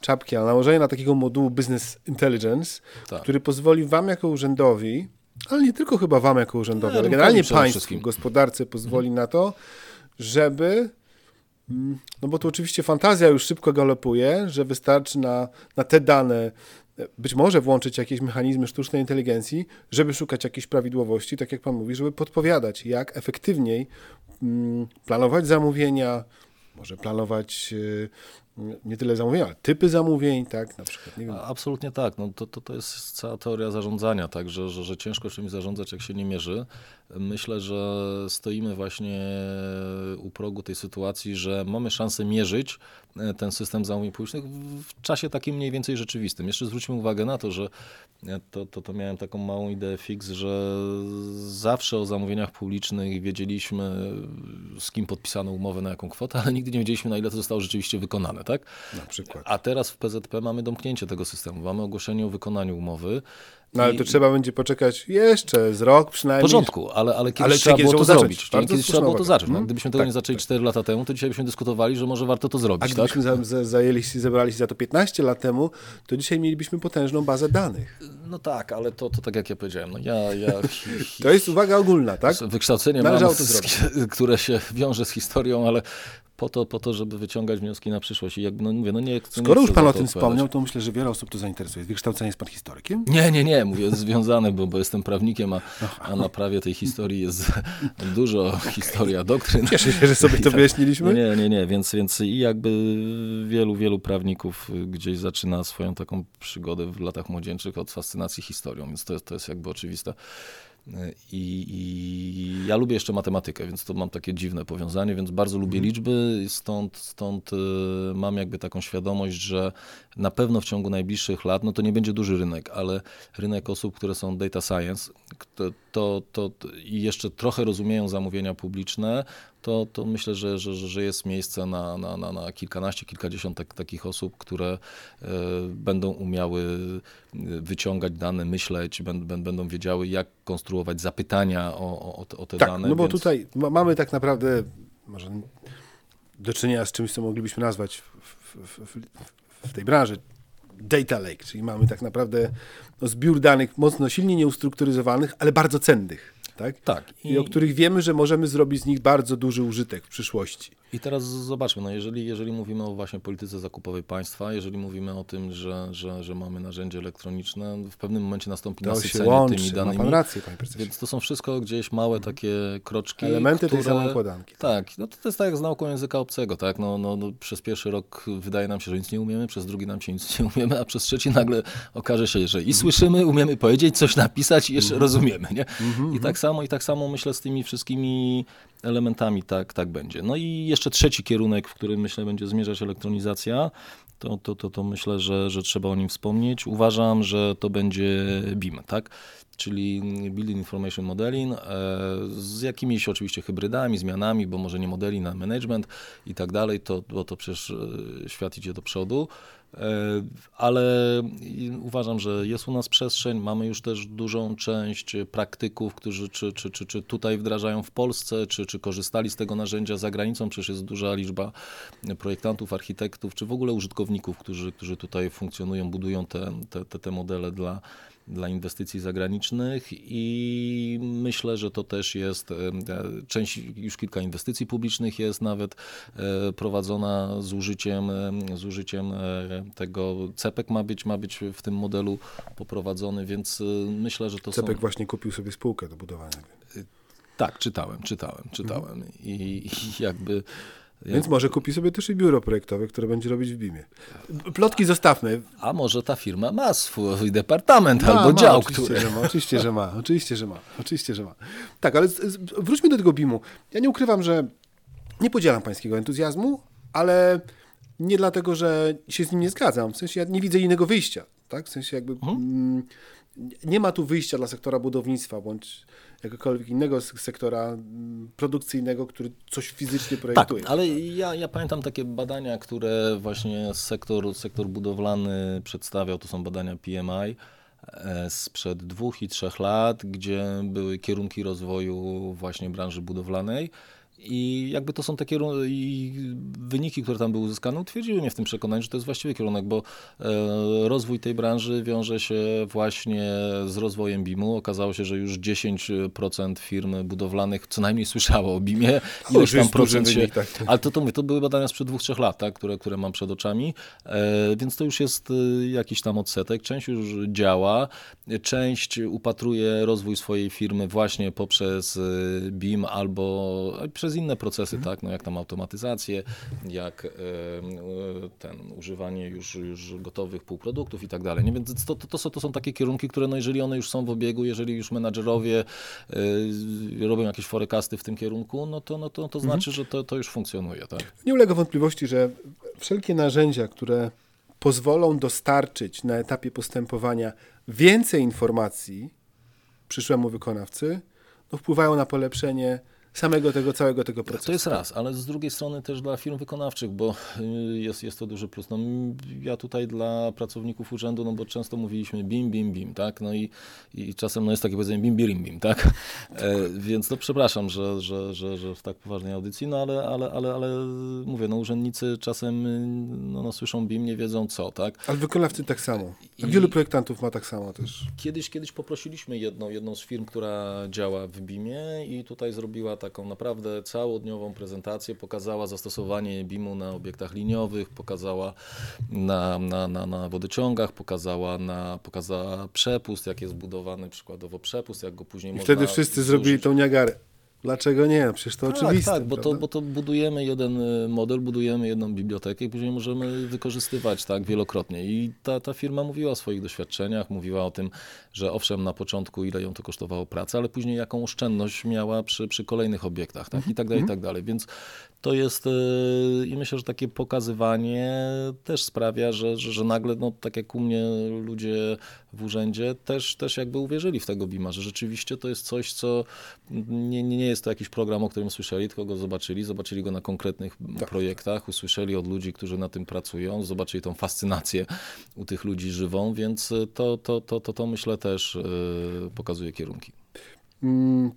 czapki, ale nałożenie na takiego modułu Business Intelligence, tak. który pozwoli wam jako urzędowi, ale nie tylko chyba wam jako urzędowi, ale generalnie państwu, gospodarce pozwoli mhm. na to, żeby mm, no bo tu oczywiście fantazja już szybko galopuje, że wystarczy na, na te dane być może włączyć jakieś mechanizmy sztucznej inteligencji, żeby szukać jakichś prawidłowości, tak jak Pan mówi, żeby podpowiadać, jak efektywniej mm, planować zamówienia, może planować y, nie tyle zamówienia, ale typy zamówień, tak, na przykład. Nie wiem. Absolutnie tak. No, to, to, to jest cała teoria zarządzania, tak, że, że, że ciężko czymś zarządzać, jak się nie mierzy. Myślę, że stoimy właśnie u progu tej sytuacji, że mamy szansę mierzyć ten system zamówień publicznych w czasie takim mniej więcej rzeczywistym. Jeszcze zwróćmy uwagę na to, że to, to, to miałem taką małą ideę fix, że zawsze o zamówieniach publicznych wiedzieliśmy, z kim podpisano umowę na jaką kwotę, ale nigdy nie wiedzieliśmy, na ile to zostało rzeczywiście wykonane. Tak? Na przykład. A teraz w PZP mamy domknięcie tego systemu. Mamy ogłoszenie o wykonaniu umowy. No ale to trzeba będzie poczekać jeszcze z rok przynajmniej. W porządku, ale, ale kiedyś ale trzeba było to zrobić. Kiedyś trzeba było to zacząć. No? Gdybyśmy tego tak, nie zaczęli tak. 4 lata temu, to dzisiaj byśmy dyskutowali, że może warto to zrobić. A gdybyśmy tak? za, zajęli się, zebrali się za to 15 lat temu, to dzisiaj mielibyśmy potężną bazę danych. No tak, ale to, to tak jak ja powiedziałem, no ja... ja to jest uwaga ogólna, tak? Wykształcenie mam, które się wiąże z historią, ale po to, po to, żeby wyciągać wnioski na przyszłość. I jak, no, mówię, no nie, Skoro nie już pan o tym wspomniał, to myślę, że wiele osób to zainteresuje. Wykształcenie jest pan historykiem? Nie, nie, nie. Mówię, związane, bo, bo jestem prawnikiem, a, a na prawie tej historii jest dużo okay. historia doktryn. Cieszę się, że sobie to tak. wyjaśniliśmy. Nie, nie, nie. Więc, więc i jakby wielu, wielu prawników gdzieś zaczyna swoją taką przygodę w latach młodzieńczych od fascynacji historią, więc to to jest jakby oczywiste. I, I, ja lubię jeszcze matematykę, więc to mam takie dziwne powiązanie, więc bardzo lubię mhm. liczby, stąd, stąd y, mam jakby taką świadomość, że na pewno w ciągu najbliższych lat, no to nie będzie duży rynek, ale rynek osób, które są data science, to, to, to i jeszcze trochę rozumieją zamówienia publiczne, to, to myślę, że, że, że jest miejsce na, na, na, na kilkanaście, kilkadziesiąt tak, takich osób, które e, będą umiały e, wyciągać dane, myśleć, będą, będą wiedziały, jak konstruować zapytania o, o, o te tak, dane. No bo więc... tutaj mamy tak naprawdę może do czynienia z czymś, co moglibyśmy nazwać w, w, w, w tej branży data lake, czyli mamy tak naprawdę no, zbiór danych mocno silnie nieustrukturyzowanych, ale bardzo cennych tak? Tak. I, I o których wiemy, że możemy zrobić z nich bardzo duży użytek w przyszłości. I teraz zobaczmy, no jeżeli, jeżeli mówimy o właśnie polityce zakupowej państwa, jeżeli mówimy o tym, że, że, że mamy narzędzie elektroniczne, w pewnym momencie nastąpi to nasycenie łączy, tymi danymi. Ma pan rację, panie prezesie. Więc to są wszystko gdzieś małe mhm. takie kroczki. Elementy które, tej samej układanki. Tak, no to, to jest tak jak z nauką języka obcego, tak? No, no, no, przez pierwszy rok wydaje nam się, że nic nie umiemy, przez drugi nam się nic nie umiemy, a przez trzeci nagle okaże się, że i mhm. słyszymy, umiemy powiedzieć, coś napisać i jeszcze mhm. rozumiemy, nie? I tak samo, i tak samo myślę z tymi wszystkimi elementami tak, tak będzie. No i jeszcze trzeci kierunek, w którym myślę będzie zmierzać elektronizacja, to, to, to, to myślę, że, że trzeba o nim wspomnieć. Uważam, że to będzie BIM, tak? czyli Building Information Modeling, e, z jakimiś oczywiście hybrydami, zmianami, bo może nie modeli na management i tak dalej, to, bo to przecież e, świat idzie do przodu. E, ale uważam, że jest u nas przestrzeń. Mamy już też dużą część praktyków, którzy czy, czy, czy, czy tutaj wdrażają w Polsce, czy, czy korzystali z tego narzędzia za granicą. Przecież jest duża liczba projektantów, architektów, czy w ogóle użytkowników, którzy, którzy tutaj funkcjonują, budują te, te, te modele dla dla inwestycji zagranicznych i myślę, że to też jest e, część, już kilka inwestycji publicznych jest nawet e, prowadzona z użyciem, e, z użyciem tego CEPEK ma być, ma być w tym modelu poprowadzony, więc myślę, że to CEPEK są... właśnie kupił sobie spółkę do budowania. Tak, czytałem, czytałem, czytałem. I, i jakby Więc może kupi sobie też i biuro projektowe, które będzie robić w BIM-ie. Plotki zostawmy. A może ta firma ma swój departament ma, albo ma, dział, oczywiście, który... Że ma, oczywiście, że ma. Oczywiście, że ma. Oczywiście, że ma. Tak, ale wróćmy do tego BIM-u. Ja nie ukrywam, że nie podzielam pańskiego entuzjazmu, ale nie dlatego, że się z nim nie zgadzam. W sensie ja nie widzę innego wyjścia. Tak? W sensie jakby mhm. mm, nie ma tu wyjścia dla sektora budownictwa bądź jakiegokolwiek innego sektora mm, produkcyjnego, który coś fizycznie projektuje. Tak, ale ja, ja pamiętam takie badania, które właśnie sektor, sektor budowlany przedstawiał, to są badania PMI e, sprzed dwóch i trzech lat, gdzie były kierunki rozwoju właśnie branży budowlanej i jakby to są takie wyniki, które tam były uzyskane, utwierdziły mnie w tym przekonaniu, że to jest właściwy kierunek, bo e, rozwój tej branży wiąże się właśnie z rozwojem BIM-u. Okazało się, że już 10% firm budowlanych co najmniej słyszało o BIM-ie. Ileś tam procent się... tak. Ale to, to, mówię, to były badania sprzed dwóch, trzech lat, tak, które, które mam przed oczami, e, więc to już jest e, jakiś tam odsetek. Część już działa, część upatruje rozwój swojej firmy właśnie poprzez BIM albo przez inne procesy, mhm. tak, no jak tam automatyzację, jak e, ten, używanie już, już gotowych półproduktów i tak dalej. Nie? Więc to, to, to, są, to są takie kierunki, które no jeżeli one już są w obiegu, jeżeli już menadżerowie y, robią jakieś forecasty w tym kierunku, no to, no to, to mhm. znaczy, że to, to już funkcjonuje. Tak? Nie ulega wątpliwości, że wszelkie narzędzia, które pozwolą dostarczyć na etapie postępowania więcej informacji przyszłemu wykonawcy, no wpływają na polepszenie samego tego całego tego procesu. To jest raz, ale z drugiej strony też dla firm wykonawczych, bo y, jest, jest to duży plus. No, ja tutaj dla pracowników urzędu, no bo często mówiliśmy bim, bim, bim, tak? No i, i czasem no jest takie powiedzenie bim, birim, bim, tak? E, więc no przepraszam, że, że, że, że w tak poważnej audycji, no ale, ale, ale, ale mówię, no urzędnicy czasem y, no, no słyszą bim, nie wiedzą co, tak? Ale wykonawcy tak samo. I Wielu projektantów ma tak samo też. Kiedyś, kiedyś poprosiliśmy jedną, jedną z firm, która działa w BIM-ie i tutaj zrobiła taką naprawdę całodniową prezentację, pokazała zastosowanie BIM-u na obiektach liniowych, pokazała na, na, na, na wodociągach, pokazała, na, pokazała przepust, jak jest budowany przykładowo przepust, jak go później I można wtedy wszyscy zrobili tą niagarę. Dlaczego nie? Przecież to tak, oczywiste. Tak, bo to, bo to budujemy jeden y, model, budujemy jedną bibliotekę i później możemy wykorzystywać tak wielokrotnie. I ta, ta firma mówiła o swoich doświadczeniach, mówiła o tym, że owszem, na początku ile ją to kosztowało pracy, ale później jaką oszczędność miała przy, przy kolejnych obiektach, tak? I tak dalej, i tak dalej. Więc to jest y, i myślę, że takie pokazywanie też sprawia, że, że, że, nagle, no, tak jak u mnie ludzie w urzędzie też, też jakby uwierzyli w tego BIMA, że rzeczywiście to jest coś, co nie, nie jest to jakiś program, o którym słyszeli, tylko go zobaczyli, zobaczyli go na konkretnych tak. projektach, usłyszeli od ludzi, którzy na tym pracują, zobaczyli tą fascynację u tych ludzi żywą, więc to, to, to, to, to myślę też yy, pokazuje kierunki. Hmm.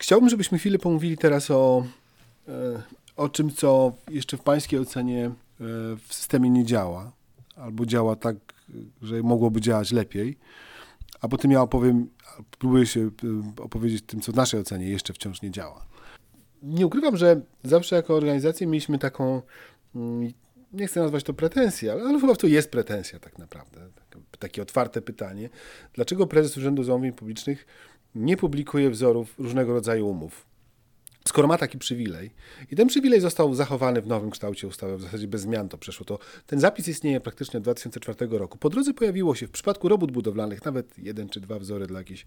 Chciałbym, żebyśmy chwilę pomówili teraz o E, o czym, co jeszcze w Pańskiej ocenie e, w systemie nie działa, albo działa tak, że mogłoby działać lepiej, a potem ja opowiem, próbuję się e, opowiedzieć tym, co w naszej ocenie jeszcze wciąż nie działa. Nie ukrywam, że zawsze jako organizacja mieliśmy taką, mm, nie chcę nazwać to pretensję, ale, ale chyba to jest pretensja tak naprawdę. Takie otwarte pytanie. Dlaczego prezes Urzędu Zamówień Publicznych nie publikuje wzorów różnego rodzaju umów? Skoro ma taki przywilej i ten przywilej został zachowany w nowym kształcie ustawy, w zasadzie bez zmian to przeszło, to ten zapis istnieje praktycznie od 2004 roku. Po drodze pojawiło się w przypadku robót budowlanych nawet jeden czy dwa wzory dla jakichś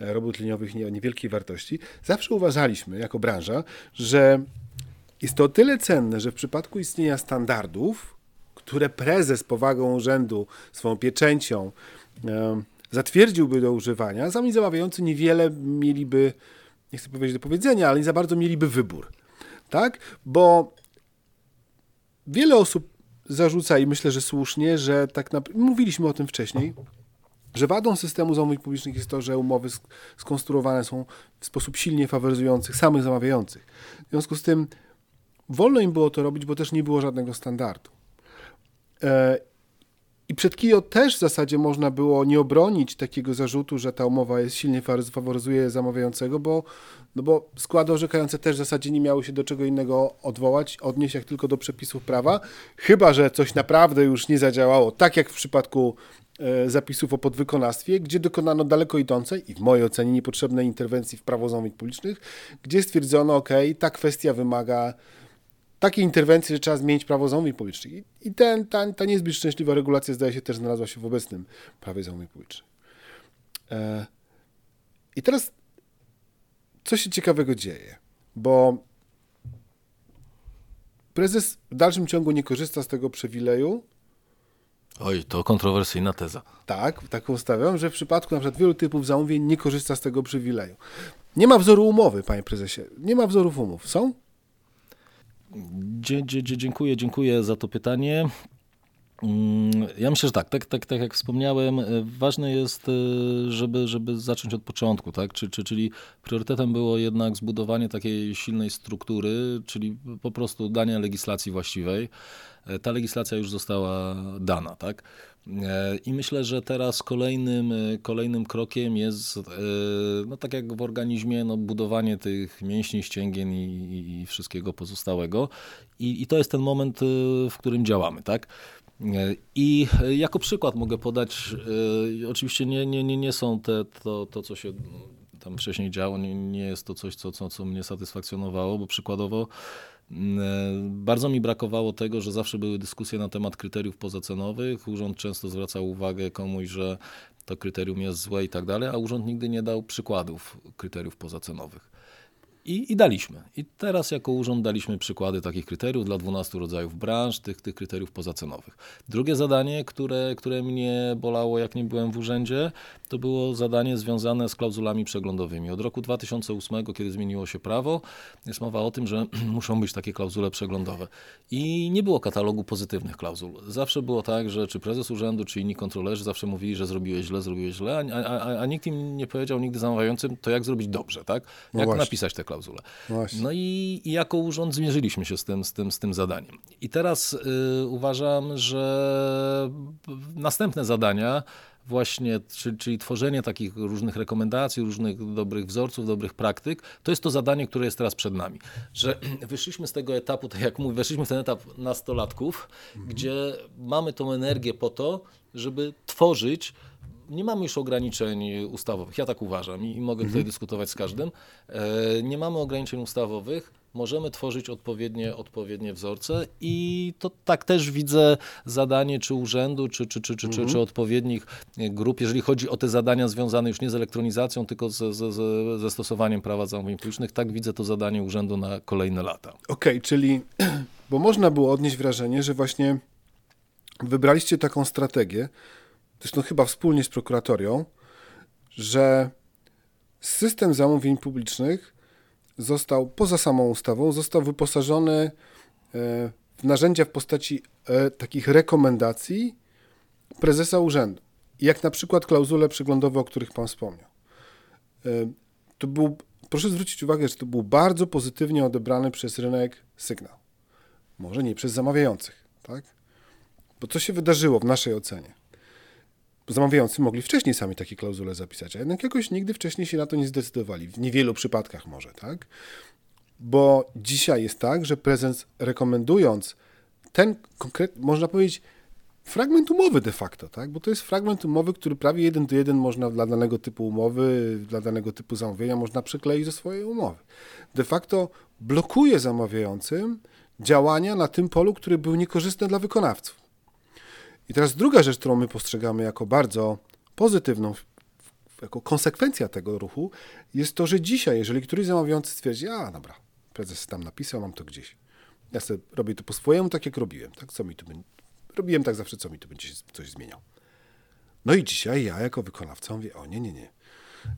e, robót liniowych niewielkiej wartości. Zawsze uważaliśmy jako branża, że jest to o tyle cenne, że w przypadku istnienia standardów, które prezes powagą urzędu, swoją pieczęcią e, zatwierdziłby do używania, sami zamawiający niewiele mieliby nie chcę powiedzieć do powiedzenia, ale nie za bardzo mieliby wybór. Tak? Bo wiele osób zarzuca i myślę, że słusznie, że tak naprawdę, mówiliśmy o tym wcześniej, że wadą systemu zamówień publicznych jest to, że umowy skonstruowane są w sposób silnie faworyzujący samych zamawiających. W związku z tym wolno im było to robić, bo też nie było żadnego standardu. I przed KIO też w zasadzie można było nie obronić takiego zarzutu, że ta umowa jest silnie faworyzuje zamawiającego, bo, no bo składy orzekające też w zasadzie nie miały się do czego innego odwołać, odnieść jak tylko do przepisów prawa, chyba że coś naprawdę już nie zadziałało, tak jak w przypadku e, zapisów o podwykonawstwie, gdzie dokonano daleko idącej i w mojej ocenie niepotrzebnej interwencji w prawo zamówień publicznych, gdzie stwierdzono, ok, ta kwestia wymaga takie interwencje, że trzeba zmienić prawo zamówień publicznych. I, i ten, ta, ta niezbyt szczęśliwa regulacja, zdaje się, też znalazła się w obecnym prawie zamówień publicznych. E, I teraz co się ciekawego dzieje? Bo prezes w dalszym ciągu nie korzysta z tego przywileju. Oj, to kontrowersyjna teza. Tak, taką stawiam, że w przypadku na przykład wielu typów zamówień nie korzysta z tego przywileju. Nie ma wzoru umowy, panie prezesie. Nie ma wzorów umów. Są? Dzie, dzie, dziękuję, dziękuję za to pytanie. Mm, ja myślę, że tak, tak, tak, tak jak wspomniałem, e, ważne jest, e, żeby, żeby zacząć od początku, tak? Czy, czy, czyli priorytetem było jednak zbudowanie takiej silnej struktury, czyli po prostu danie legislacji właściwej. E, ta legislacja już została dana, tak? I myślę, że teraz kolejnym, kolejnym krokiem jest, no tak jak w organizmie, no budowanie tych mięśni, ścięgien i, i wszystkiego pozostałego. I, I to jest ten moment, w którym działamy, tak? I jako przykład mogę podać, e, oczywiście nie, nie, nie, nie są te, to, to, co się tam wcześniej działo, nie, nie jest to coś, co, co, co mnie satysfakcjonowało, bo przykładowo e, bardzo mi brakowało tego, że zawsze były dyskusje na temat kryteriów pozacenowych. Urząd często zwracał uwagę komuś, że to kryterium jest złe i tak dalej, a urząd nigdy nie dał przykładów kryteriów pozacenowych. I, I, daliśmy. I teraz jako urząd daliśmy przykłady takich kryteriów dla 12 rodzajów branż, tych, tych kryteriów pozacenowych. Drugie zadanie, które, które mnie bolało, jak nie byłem w urzędzie, to było zadanie związane z klauzulami przeglądowymi. Od roku 2008, kiedy zmieniło się prawo, jest mowa o tym, że muszą być takie klauzule przeglądowe. I nie było katalogu pozytywnych klauzul. Zawsze było tak, że czy prezes urzędu, czy inni kontrolerzy zawsze mówili, że zrobiłeś źle, zrobiłeś źle, a, a, a nikt im nie powiedział nigdy zamawiającym, to jak zrobić dobrze, tak? No jak no napisać te klauzule. Właśnie. No i, i, jako urząd zmierzyliśmy się z tym, z tym, z tym zadaniem. I teraz y, uważam, że następne zadania właśnie, czyli, czyli, tworzenie takich różnych rekomendacji, różnych dobrych wzorców, dobrych praktyk, to jest to zadanie, które jest teraz przed nami. Że wyszliśmy z tego etapu, tak jak mówię, weszliśmy w ten etap nastolatków, mhm. gdzie mamy tą energię po to, żeby tworzyć nie mamy już ograniczeń ustawowych. Ja tak uważam i mogę tutaj mhm. dyskutować z każdym. E, nie mamy ograniczeń ustawowych. Możemy tworzyć odpowiednie, odpowiednie wzorce i to tak też widzę zadanie czy urzędu, czy, czy, czy, czy, mhm. czy, czy odpowiednich grup, jeżeli chodzi o te zadania związane już nie z elektronizacją, tylko z, z, z, ze stosowaniem prawa zamówień publicznych. Tak widzę to zadanie urzędu na kolejne lata. Okej, okay, czyli, bo można było odnieść wrażenie, że właśnie wybraliście taką strategię, zresztą chyba wspólnie z prokuratorią, że system zamówień publicznych został, poza samą ustawą, został wyposażony e, w narzędzia w postaci e, takich rekomendacji prezesa urzędu. Jak na przykład klauzule przeglądowe, o których Pan wspomniał. E, to był, proszę zwrócić uwagę, że to był bardzo pozytywnie odebrany przez rynek sygnał. Może nie przez zamawiających, tak? Bo co się wydarzyło w naszej ocenie? Zamawiający mogli wcześniej sami takie klauzule zapisać, a jednak jakoś nigdy wcześniej się na to nie zdecydowali. W niewielu przypadkach może, tak? Bo dzisiaj jest tak, że prezes rekomendując ten konkretny, można powiedzieć, fragment umowy de facto, tak? Bo to jest fragment umowy, który prawie jeden do jeden można dla danego typu umowy, dla danego typu zamówienia można przykleić do swojej umowy. De facto blokuje zamawiającym działania na tym polu, który był niekorzystny dla wykonawców. I teraz druga rzecz, którą my postrzegamy jako bardzo pozytywną, jako konsekwencja tego ruchu, jest to, że dzisiaj, jeżeli któryś zamawiający stwierdzi, a dobra, prezes tam napisał, mam to gdzieś. Ja sobie robię to po swojemu, tak jak robiłem. Tak, co mi tu będzie... Robiłem tak zawsze, co mi tu będzie się coś zmieniał. No i dzisiaj ja jako wykonawca mówię, o nie, nie, nie.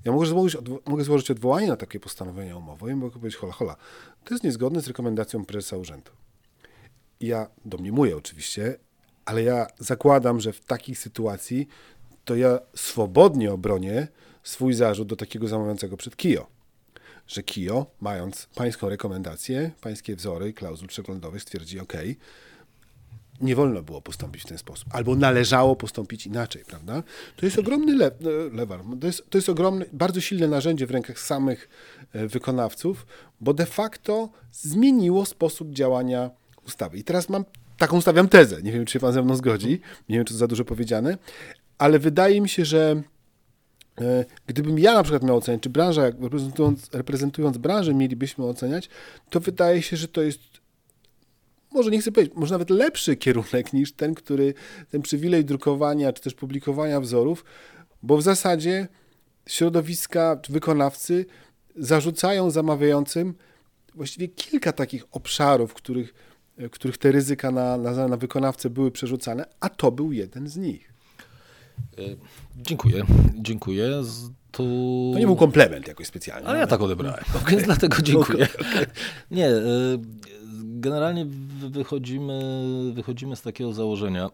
Ja mogę złożyć, mogę złożyć odwołanie na takie postanowienie umowy i mogę powiedzieć, hola, hola, to jest niezgodne z rekomendacją prezesa urzędu. I ja domniemuję oczywiście, ale ja zakładam, że w takiej sytuacji to ja swobodnie obronię swój zarzut do takiego zamawiającego przed KIO. Że KIO, mając pańską rekomendację, pańskie wzory, klauzul przeglądowych, stwierdzi, OK, nie wolno było postąpić w ten sposób, albo należało postąpić inaczej, prawda? To jest ogromny le lewar, to jest, to jest ogromne, bardzo silne narzędzie w rękach samych e, wykonawców, bo de facto zmieniło sposób działania ustawy. I teraz mam taką stawiam tezę. Nie wiem, czy się pan ze mną zgodzi. Nie wiem, czy to za dużo powiedziane, ale wydaje mi się, że e, gdybym ja na przykład miał oceniać, czy branża, reprezentując, reprezentując branżę, mielibyśmy oceniać, to wydaje się, że to jest może nie chcę powiedzieć, może nawet lepszy kierunek niż ten, który, ten przywilej drukowania czy też publikowania wzorów, bo w zasadzie środowiska czy wykonawcy zarzucają zamawiającym właściwie kilka takich obszarów, których, których te ryzyka na, na, na wykonawcę były przerzucane, a to był jeden z nich. E, dziękuję, dziękuję. To... to nie był komplement jakoś specjalnie. Ale ja tak odebrałem, okay. więc dlatego dziękuję. Okay. Nie, e, generalnie wychodzimy, wychodzimy z takiego założenia,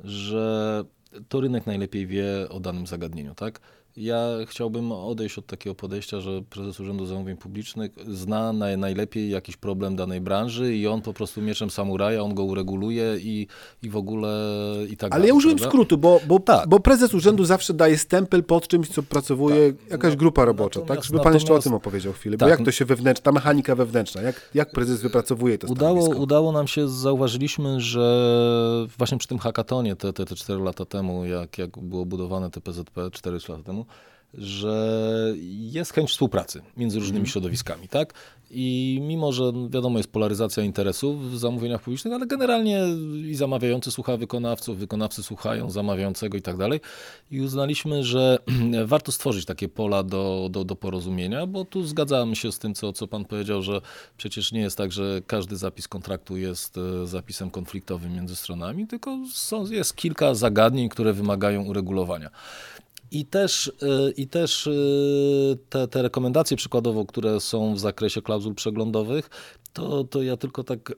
że to rynek najlepiej wie o danym zagadnieniu, tak? Ja chciałbym odejść od takiego podejścia, że prezes Urzędu Zamówień Publicznych zna naj, najlepiej jakiś problem danej branży i on po prostu mieczem samuraja, on go ureguluje i, i w ogóle i tak Ale dalej, ja użyłem prawda? skrótu, bo, bo, tak. bo prezes urzędu zawsze daje stempel pod czymś, co pracuje tak. jakaś no, grupa robocza, tak? Żeby pan jeszcze o tym opowiedział chwilę, tak. bo jak to się wewnętrzna, ta mechanika wewnętrzna, jak, jak prezes wypracowuje to udało, udało nam się, zauważyliśmy, że właśnie przy tym hackatonie te, te, te 4 lata temu, jak, jak było budowane te PZP 4 lata temu, że jest chęć współpracy między różnymi mm. środowiskami, tak? I mimo, że wiadomo jest polaryzacja interesów w zamówieniach publicznych, ale generalnie i zamawiający słucha wykonawców, wykonawcy słuchają zamawiającego i tak dalej. I uznaliśmy, że warto stworzyć takie pola do, do, do porozumienia, bo tu zgadzamy się z tym, co, co pan powiedział, że przecież nie jest tak, że każdy zapis kontraktu jest e, zapisem konfliktowym między stronami, tylko są, jest kilka zagadnień, które wymagają uregulowania. I też, y, i też y, te, te rekomendacje przykładowo, które są w zakresie klauzul przeglądowych, to, to ja tylko tak e,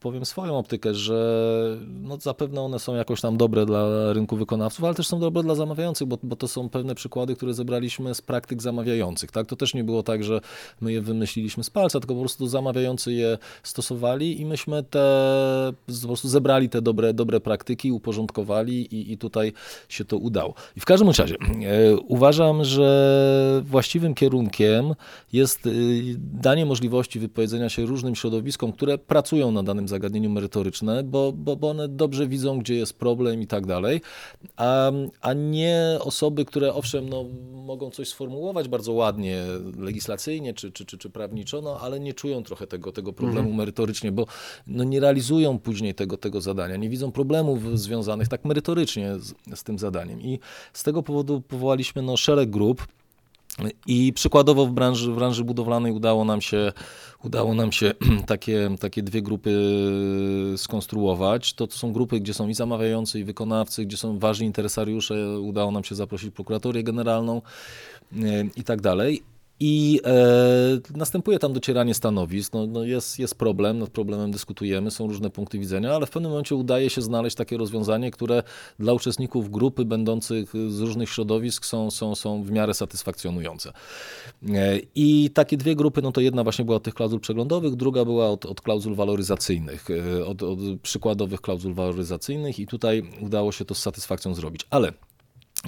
powiem swoją optykę, że no zapewne one są jakoś tam dobre dla rynku wykonawców, ale też są dobre dla zamawiających, bo, bo to są pewne przykłady, które zebraliśmy z praktyk zamawiających. Tak? To też nie było tak, że my je wymyśliliśmy z palca, tylko po prostu zamawiający je stosowali i myśmy te, po prostu zebrali te dobre, dobre praktyki, uporządkowali i, i tutaj się to udało. I w każdym razie e, uważam, że właściwym kierunkiem jest e, danie możliwości wypowiedzenia się różnym środowiskom, które pracują na danym zagadnieniu merytoryczne, bo, bo, bo one dobrze widzą, gdzie jest problem i tak dalej, a, a nie osoby, które owszem, no, mogą coś sformułować bardzo ładnie legislacyjnie czy, czy, czy, czy prawniczo, no, ale nie czują trochę tego, tego problemu mhm. merytorycznie, bo no, nie realizują później tego, tego zadania, nie widzą problemów związanych tak merytorycznie z, z tym zadaniem. I z tego powodu powołaliśmy no, szereg grup, i przykładowo w branży, w branży budowlanej udało nam się, udało nam się takie, takie dwie grupy skonstruować. To, to są grupy, gdzie są i zamawiający, i wykonawcy, gdzie są ważni interesariusze. Udało nam się zaprosić prokuratorię generalną e, i tak dalej. I e, następuje tam docieranie stanowisk. No, no jest, jest problem, nad problemem dyskutujemy, są różne punkty widzenia, ale w pewnym momencie udaje się znaleźć takie rozwiązanie, które dla uczestników grupy będących z różnych środowisk są, są, są w miarę satysfakcjonujące. E, I takie dwie grupy, no to jedna właśnie była od tych klauzul przeglądowych, druga była od, od klauzul waloryzacyjnych, e, od, od przykładowych klauzul waloryzacyjnych i tutaj udało się to z satysfakcją zrobić. Ale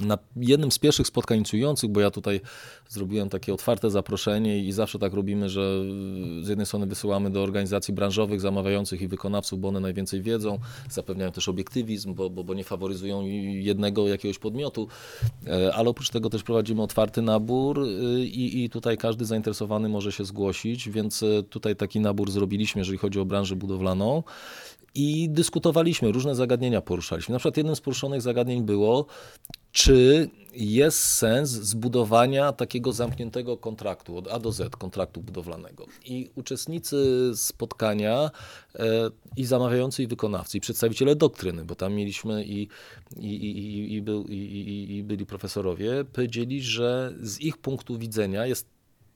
na jednym z pierwszych spotkań inicjujących, bo ja tutaj zrobiłem takie otwarte zaproszenie i zawsze tak robimy, że z jednej strony wysyłamy do organizacji branżowych, zamawiających i wykonawców, bo one najwięcej wiedzą, zapewniają też obiektywizm, bo, bo, bo nie faworyzują jednego jakiegoś podmiotu, e, ale oprócz tego też prowadzimy otwarty nabór e, i, i tutaj każdy zainteresowany może się zgłosić, więc e, tutaj taki nabór zrobiliśmy, jeżeli chodzi o branżę budowlaną i dyskutowaliśmy, różne zagadnienia poruszaliśmy. Na przykład jednym z poruszonych zagadnień było, czy jest sens zbudowania takiego zamkniętego kontraktu od A do Z, kontraktu budowlanego. I uczestnicy spotkania e, i zamawiający, i wykonawcy, i przedstawiciele doktryny, bo tam mieliśmy i, i, i, i, był, i, i byli profesorowie, powiedzieli, że z ich punktu widzenia jest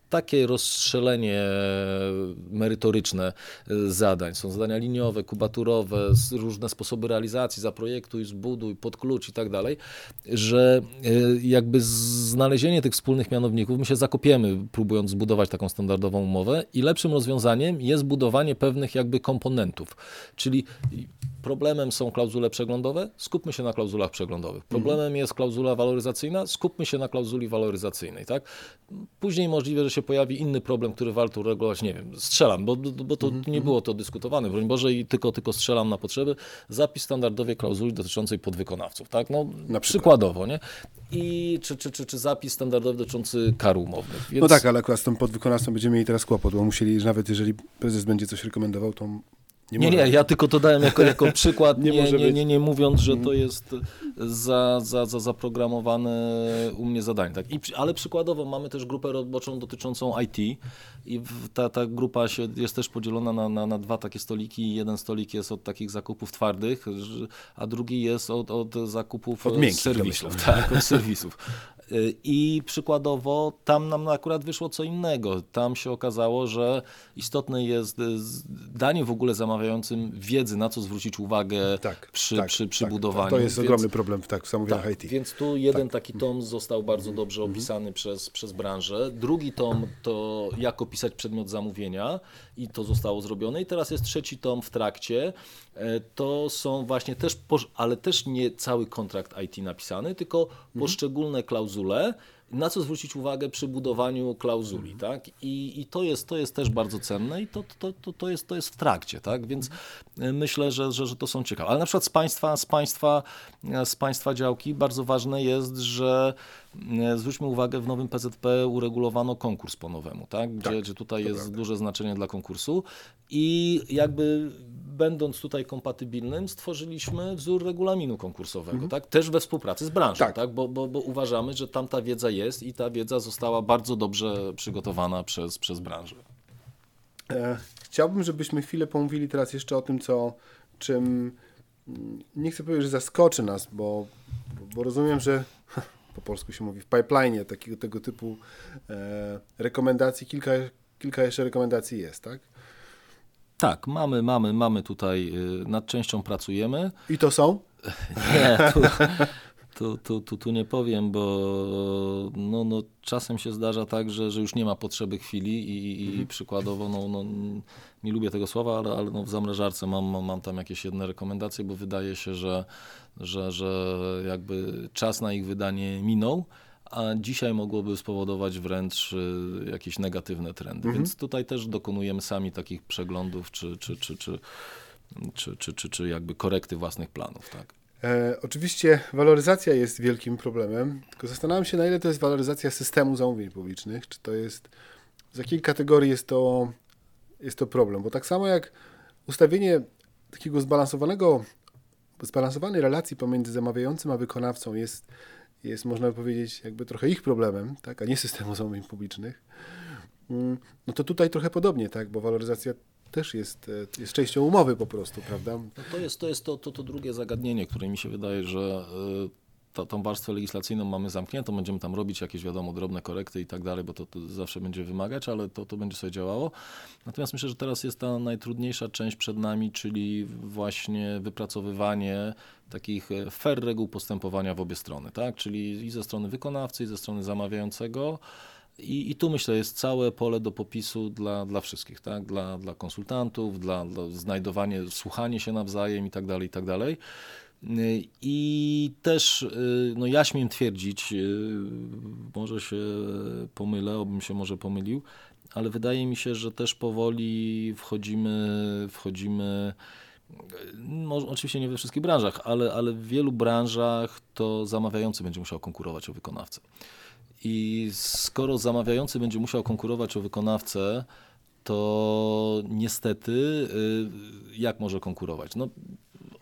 takie rozstrzelenie merytoryczne e, zadań. Są zadania liniowe, kubaturowe, różne sposoby realizacji, zaprojektuj, zbuduj, pod klucz i tak dalej, że e, jakby znalezienie tych wspólnych mianowników, my się zakopiemy, próbując zbudować taką standardową umowę i lepszym rozwiązaniem jest budowanie pewnych jakby komponentów, czyli Problemem są klauzule przeglądowe, skupmy się na klauzulach przeglądowych. Mhm. Problemem jest klauzula waloryzacyjna, skupmy się na klauzuli waloryzacyjnej. Tak? Później możliwe, że się pojawi inny problem, który warto uregulować, nie wiem, strzelam, bo, bo to mhm. nie było to dyskutowane, broń Boże, i tylko, tylko strzelam na potrzeby, zapis standardowej klauzuli dotyczącej podwykonawców. Tak? No, na przykładowo, nie? I czy, czy, czy, czy zapis standardowy dotyczący kar umownych. Więc... No tak, ale akurat z tym podwykonawcą będziemy mieli teraz kłopot, bo musieli, że nawet jeżeli prezes będzie coś rekomendował, to Nie, nie, nie, ja tylko to dałem jako, jako przykład, nie, nie, nie, nie, nie, mówiąc, że to mhm. jest za, za, za zaprogramowane u mnie zadanie. Tak? I, ale przykładowo mamy też grupę roboczą dotyczącą IT i ta, ta grupa się, jest też podzielona na, na, na dwa takie stoliki. Jeden stolik jest od takich zakupów twardych, a drugi jest od, od zakupów od serwisów. Tak, od serwisów. I przykładowo tam nam akurat wyszło co innego. Tam się okazało, że istotne jest danie w ogóle zamawiającym wiedzy, na co zwrócić uwagę tak, przy, tak, przy, przy tak, budowaniu. To jest więc, ogromny problem tak, w zamówieniach tak, IT. Więc tu jeden taki tom został bardzo dobrze mhm. opisany przez, przez branżę. Drugi tom to jak opisać przedmiot zamówienia i to zostało zrobione. I teraz jest trzeci tom w trakcie. E, to są właśnie też, ale też nie cały kontrakt IT napisany, tylko mhm. poszczególne klauzule na co zwrócić uwagę przy budowaniu klauzuli, mhm. tak? I, i to, jest, to jest też bardzo cenne i to, to, to, to, jest, to jest w trakcie, tak? Więc mhm. myślę, że, że, że to są ciekawe. Ale na przykład z państwa, z państwa, z państwa działki bardzo ważne jest, że e, zwróćmy uwagę, w nowym PZP uregulowano konkurs po nowemu, tak? Gdzie, tak, gdzie tutaj jest prawda. duże znaczenie dla konkursu i jakby będąc tutaj kompatybilnym, stworzyliśmy wzór regulaminu konkursowego, mhm. tak? Też we współpracy z branżą, tak? tak? Bo, bo, bo uważamy, że tam ta wiedza jest i ta wiedza została bardzo dobrze przygotowana przez, przez branżę. E, chciałbym, żebyśmy chwilę pomówili teraz jeszcze o tym, co, czym mm, nie chcę powiedzieć, że zaskoczy nas, bo, bo rozumiem, że po polsku się mówi w pipeline takiego tego typu e, rekomendacji, kilka, kilka jeszcze rekomendacji jest, tak? Tak, mamy, mamy, mamy tutaj, y, nad częścią pracujemy. I to są? Nie, tu, tu, tu, tu, tu nie powiem, bo no, no, czasem się zdarza tak, że, że już nie ma potrzeby chwili i, i mhm. przykładowo, no, no, nie lubię tego słowa, ale, ale no, w zamrażarce mam, mam, mam tam jakieś jedne rekomendacje, bo wydaje się, że, że, że jakby czas na ich wydanie minął a dzisiaj mogłoby spowodować wręcz y, jakieś negatywne trendy. Mhm. Więc tutaj też dokonujemy sami takich przeglądów czy, czy, czy, czy, czy, czy, czy, czy jakby korekty własnych planów. Tak? E, oczywiście waloryzacja jest wielkim problemem, tylko zastanawiam się, na ile to jest waloryzacja systemu zamówień publicznych, czy to jest, z jakiej kategorii jest to, jest to problem, bo tak samo jak ustawienie takiego zbalansowanego, zbalansowanej relacji pomiędzy zamawiającym a wykonawcą jest jest, można powiedzieć, jakby trochę ich problemem, tak, a nie systemu zamówień publicznych, mm, no to tutaj trochę podobnie, tak, bo waloryzacja też jest, e, jest częścią umowy po prostu, prawda? No to jest, to, jest to, to, to drugie zagadnienie, które mi się wydaje, że e, tą warstwę legislacyjną mamy zamkniętą, będziemy tam robić jakieś, wiadomo, drobne korekty i tak dalej, bo to, to, zawsze będzie wymagać, ale to, to będzie sobie działało. Natomiast myślę, że teraz jest ta najtrudniejsza część przed nami, czyli właśnie wypracowywanie takich e, fair reguł postępowania w obie strony, tak? Czyli i ze strony wykonawcy, i ze strony zamawiającego. I, I, tu myślę, jest całe pole do popisu dla, dla wszystkich, tak? dla, dla konsultantów, dla, dla znajdowania, słuchanie się nawzajem i tak dalej, i tak dalej. I też y, no ja śmiem twierdzić, y, może się pomylę, obym się może pomylił, ale wydaje mi się, że też powoli wchodzimy, wchodzimy może, oczywiście nie we wszystkich branżach, ale, ale w wielu branżach to zamawiający będzie musiał konkurować o wykonawcę. I skoro zamawiający będzie musiał konkurować o wykonawcę, to niestety y, jak może konkurować? No,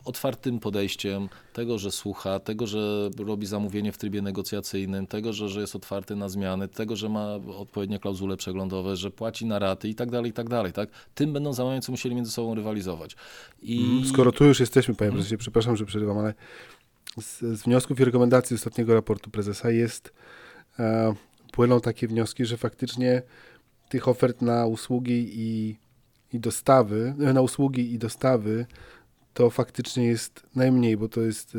otwartym podejściem, tego, że słucha, tego, że robi zamówienie w trybie negocjacyjnym, tego, że, że jest otwarty na zmiany, tego, że ma odpowiednie klauzule przeglądowe, że płaci na raty i tak dalej, i tak dalej. Tak? Tym będą zamawiający musieli między sobą rywalizować. I... Mhm. Skoro tu już jesteśmy, panie mhm. prezesie, przepraszam, że przerywam, ale z, z wniosków i rekomendacji ostatniego raportu prezesa jest, płyną takie wnioski, że faktycznie tych ofert na usługi i, i dostawy, na usługi i dostawy to faktycznie jest najmniej, bo to jest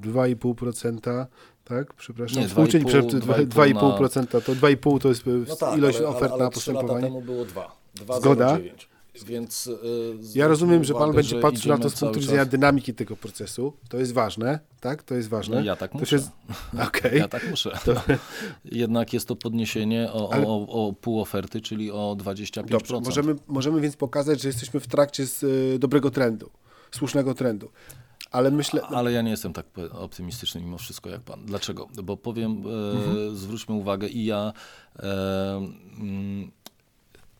2,5%, e, tak? Przepraszam, Nie, 2,5%, to 2,5% to jest e, no tak, ilość ale, ofert ale, na postępowanie. lata temu było 2. 2 Zgoda? Więc, yy, ja rozumiem, że Pan będzie patrzył na to z punktu widzenia dynamiki tego procesu. To jest ważne, tak? To jest ważne. No ja tak muszę. Jest... Okay. Ja tak muszę. To... Jednak jest to podniesienie o, Ale... o, o pół oferty, czyli o 25%. Dobrze, możemy, możemy więc pokazać, że jesteśmy w trakcie z, y, dobrego trendu słusznego trendu. Ale myślę. Ale ja nie jestem tak optymistyczny mimo wszystko jak pan. Dlaczego? Bo powiem, mhm. e, zwróćmy uwagę, i ja. E, mm,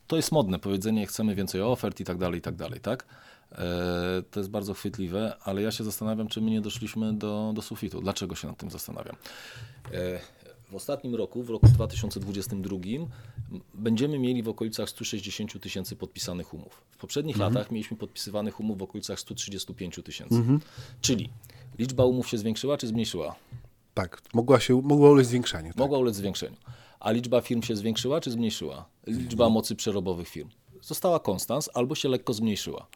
to jest modne powiedzenie, chcemy więcej ofert i tak dalej, i tak dalej, tak? E, to jest bardzo chwytliwe, ale ja się zastanawiam, czy my nie doszliśmy do, do sufitu. Dlaczego się nad tym zastanawiam? E, w ostatnim roku, w roku 2022, będziemy mieli w okolicach 160 tysięcy podpisanych umów. W poprzednich mhm. latach mieliśmy podpisywanych umów w okolicach 135 tysięcy. Mhm. Czyli liczba umów się zwiększyła czy zmniejszyła? Tak, mogła się, mogła ulec zwiększaniu. Tak. Mogła ulec zwiększeniu. A liczba firm się zwiększyła czy zmniejszyła? Liczba mocy przerobowych firm. Została konstans albo się lekko zmniejszyła.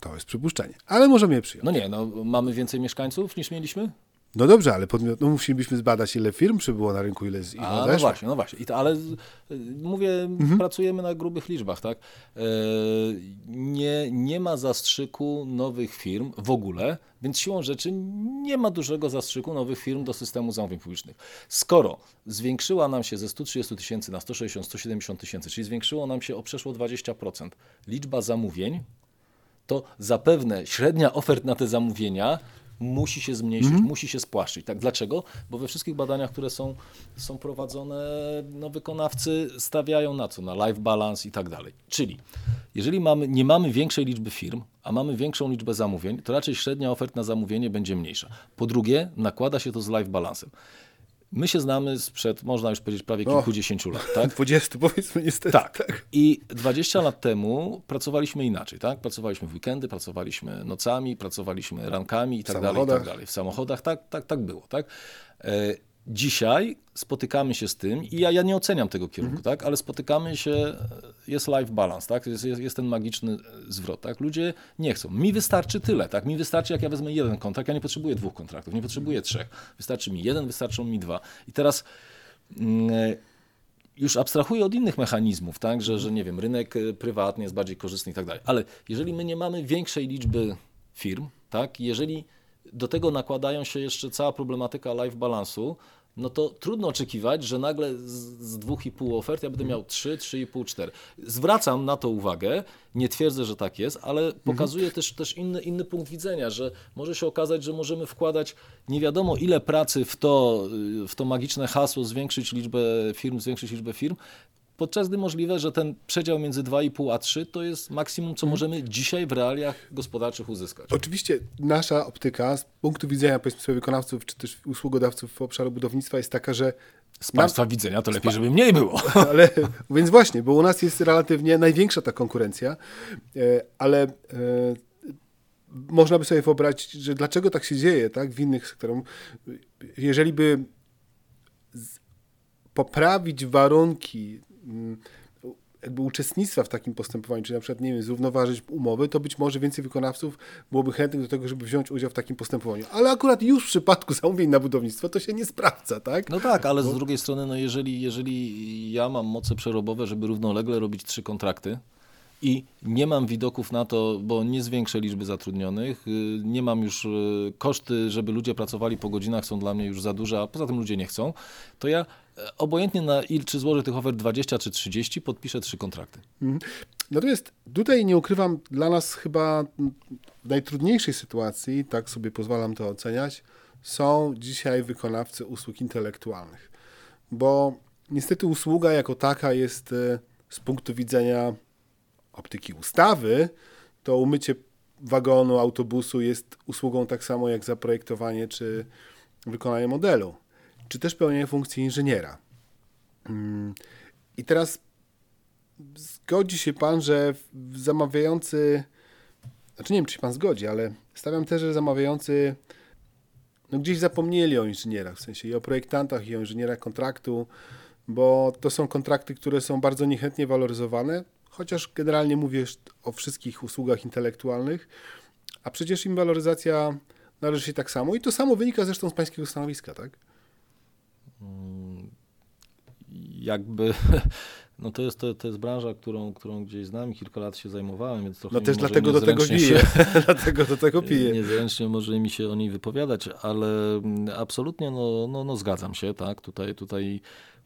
To jest przypuszczenie, ale możemy je przyjąć. No nie, no mamy więcej mieszkańców niż mieliśmy? No dobrze, ale podmiot, no musielibyśmy zbadać, ile firm przybyło na rynku, ile z A, No właśnie, no właśnie. I to, ale mówię, mhm. pracujemy na grubych liczbach, tak? E, nie, nie ma zastrzyku nowych firm w ogóle, więc siłą rzeczy nie ma dużego zastrzyku nowych firm do systemu zamówień publicznych. Skoro zwiększyła nam się ze 130 tysięcy na 160-170 tysięcy, czyli zwiększyło nam się o przeszło 20% liczba zamówień, to zapewne średnia ofert na te zamówienia musi się zmniejszyć, mm. musi się spłaszczyć. Tak, dlaczego? Bo we wszystkich badaniach, które są, są prowadzone, no, wykonawcy stawiają na co? Na life balance i tak dalej. Czyli jeżeli mamy, nie mamy większej liczby firm, a mamy większą liczbę zamówień, to raczej średnia ofert na zamówienie będzie mniejsza. Po drugie, nakłada się to z life balansem. My się znamy sprzed, można już powiedzieć, prawie kilkudziesięciu lat, tak? 20 powiedzmy niestety. Tak. tak. I 20 lat temu pracowaliśmy inaczej, tak? Pracowaliśmy w weekendy, pracowaliśmy nocami, pracowaliśmy rankami i tak dalej, i tak dalej. W samochodach, tak, tak, tak było, tak? E, Dzisiaj spotykamy się z tym i ja, ja nie oceniam tego kierunku, mhm. tak? ale spotykamy się, jest life balance, tak? jest, jest, jest, ten magiczny zwrot. Tak? Ludzie nie chcą. Mi wystarczy tyle. Tak? Mi wystarczy, jak ja wezmę jeden kontrakt, ja nie potrzebuję dwóch kontraktów, nie potrzebuję trzech. Wystarczy mi jeden, wystarczą mi dwa. I teraz mm, już abstrahuję od innych mechanizmów, tak? że, że nie wiem, rynek prywatny jest bardziej korzystny i tak dalej. Ale jeżeli my nie mamy większej liczby firm, tak? jeżeli do tego nakładają się jeszcze cała problematyka life balansu, no to trudno oczekiwać, że nagle z dwóch i pół ofert ja będę miał trzy, trzy i pół, cztery. Zwracam na to uwagę, nie twierdzę, że tak jest, ale pokazuję mhm. też, też inny, inny punkt widzenia, że może się okazać, że możemy wkładać nie wiadomo ile pracy w to, w to magiczne hasło, zwiększyć liczbę firm, zwiększyć liczbę firm, podczas gdy możliwe, że ten przedział między 2,5 a 3 to jest maksimum, co mhm. możemy dzisiaj w realiach gospodarczych uzyskać. Oczywiście nasza optyka z punktu widzenia powiedzmy sobie wykonawców czy też usługodawców w obszarze budownictwa jest taka, że z Państwa nam... widzenia to lepiej, żeby mniej było. Ale, więc właśnie, bo u nas jest relatywnie największa ta konkurencja, e, ale e, można by sobie wyobrazić, że dlaczego tak się dzieje tak, w innych sektorach. Jeżeli by poprawić warunki jakby uczestnictwa w takim postępowaniu, czy na przykład, nie wiem, zrównoważyć umowy, to być może więcej wykonawców byłoby chętnych do tego, żeby wziąć udział w takim postępowaniu. Ale akurat już w przypadku zamówień na budownictwo to się nie sprawdza, tak? No tak, ale Bo... z drugiej strony, no jeżeli, jeżeli ja mam moce przerobowe, żeby równolegle robić trzy kontrakty, i nie mam widoków na to, bo nie zwiększę liczby zatrudnionych, y, nie mam już y, koszty, żeby ludzie pracowali po godzinach są dla mnie już za duże, a poza tym ludzie nie chcą, to ja obojętnie na il, czy złożę tych ofert 20 czy 30, podpiszę trzy kontrakty. Mhm. Natomiast tutaj nie ukrywam, dla nas chyba w najtrudniejszej sytuacji, tak sobie pozwalam to oceniać, są dzisiaj wykonawcy usług intelektualnych. Bo niestety usługa jako taka jest e, z punktu widzenia optyki ustawy, to umycie wagonu, autobusu jest usługą tak samo jak zaprojektowanie czy wykonanie modelu, czy też pełnienie funkcji inżyniera. Mm, I teraz zgodzi się pan, że zamawiający, znaczy nie wiem, czy się pan zgodzi, ale stawiam też, że zamawiający no gdzieś zapomnieli o inżynierach, w sensie i o projektantach, i o inżynierach kontraktu, bo to są kontrakty, które są bardzo niechętnie waloryzowane, chociaż generalnie mówię o wszystkich usługach intelektualnych, a przecież im waloryzacja należy się tak samo i to samo wynika zresztą z pańskiego stanowiska, tak? Mm, jakby, no to jest, to, to jest branża, którą, którą gdzieś znam kilka lat się zajmowałem, więc trochę No też dlatego do tego piję, dlatego do tego piję. Niezręcznie może mi się o niej wypowiadać, ale mm, absolutnie no, no, no zgadzam się, tak, tutaj, tutaj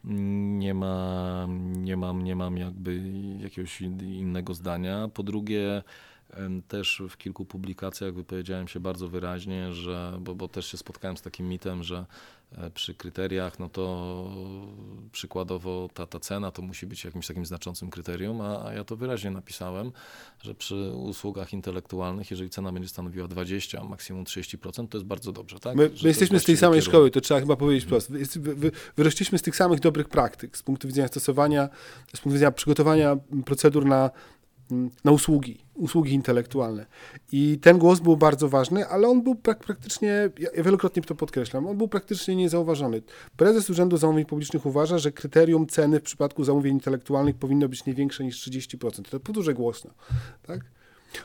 nie, ma, nie, mam, nie mam jakby jakiegoś innego zdania. Po drugie, też w kilku publikacjach wypowiedziałem się bardzo wyraźnie, że, bo, bo też się spotkałem z takim mitem, że przy kryteriach, no to przykładowo ta, ta cena to musi być jakimś takim znaczącym kryterium, a, a ja to wyraźnie napisałem, że przy usługach intelektualnych, jeżeli cena będzie stanowiła 20, a maksimum 30%, to jest bardzo dobrze. Tak? My, my jesteśmy z tej samej kierunek. szkoły, to trzeba chyba powiedzieć wprost. Wy, wy, wyrośliśmy z tych samych dobrych praktyk z punktu widzenia stosowania, z punktu widzenia przygotowania procedur na na usługi, usługi intelektualne. I ten głos był bardzo ważny, ale on był prak praktycznie, ja wielokrotnie to podkreślam, on był praktycznie niezauważony. Prezes Urzędu Zamówień Publicznych uważa, że kryterium ceny w przypadku zamówień intelektualnych powinno być nie większe niż 30%. To podłużę głośno. Tak?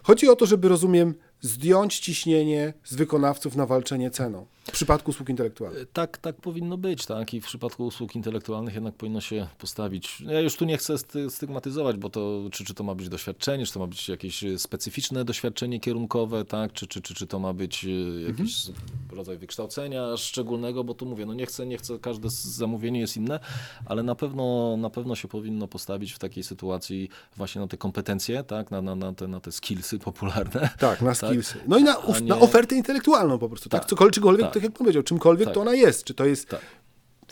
Chodzi o to, żeby, rozumiem, zdjąć ciśnienie z wykonawców na walczenie ceną. W przypadku usług intelektualnych. Tak, tak powinno być, tak. I w przypadku usług intelektualnych jednak powinno się postawić. Ja już tu nie chcę stygmatyzować, bo to czy, czy to ma być doświadczenie, czy to ma być jakieś specyficzne doświadczenie kierunkowe, tak, czy, czy, czy, czy to ma być e, jakiś mhm. rodzaj wykształcenia szczególnego, bo tu mówię, no nie chcę, nie chcę, każde zamówienie jest inne, ale na pewno, na pewno się powinno postawić w takiej sytuacji właśnie na te kompetencje, tak, na, na, na, te, na te skillsy popularne. Tak, na? skillsy. No i na, nie... na ofertę intelektualną po prostu, tak? tak? Cokolwiek, tak tak jak powiedział, czymkolwiek tak. to ona jest. Czy to jest tak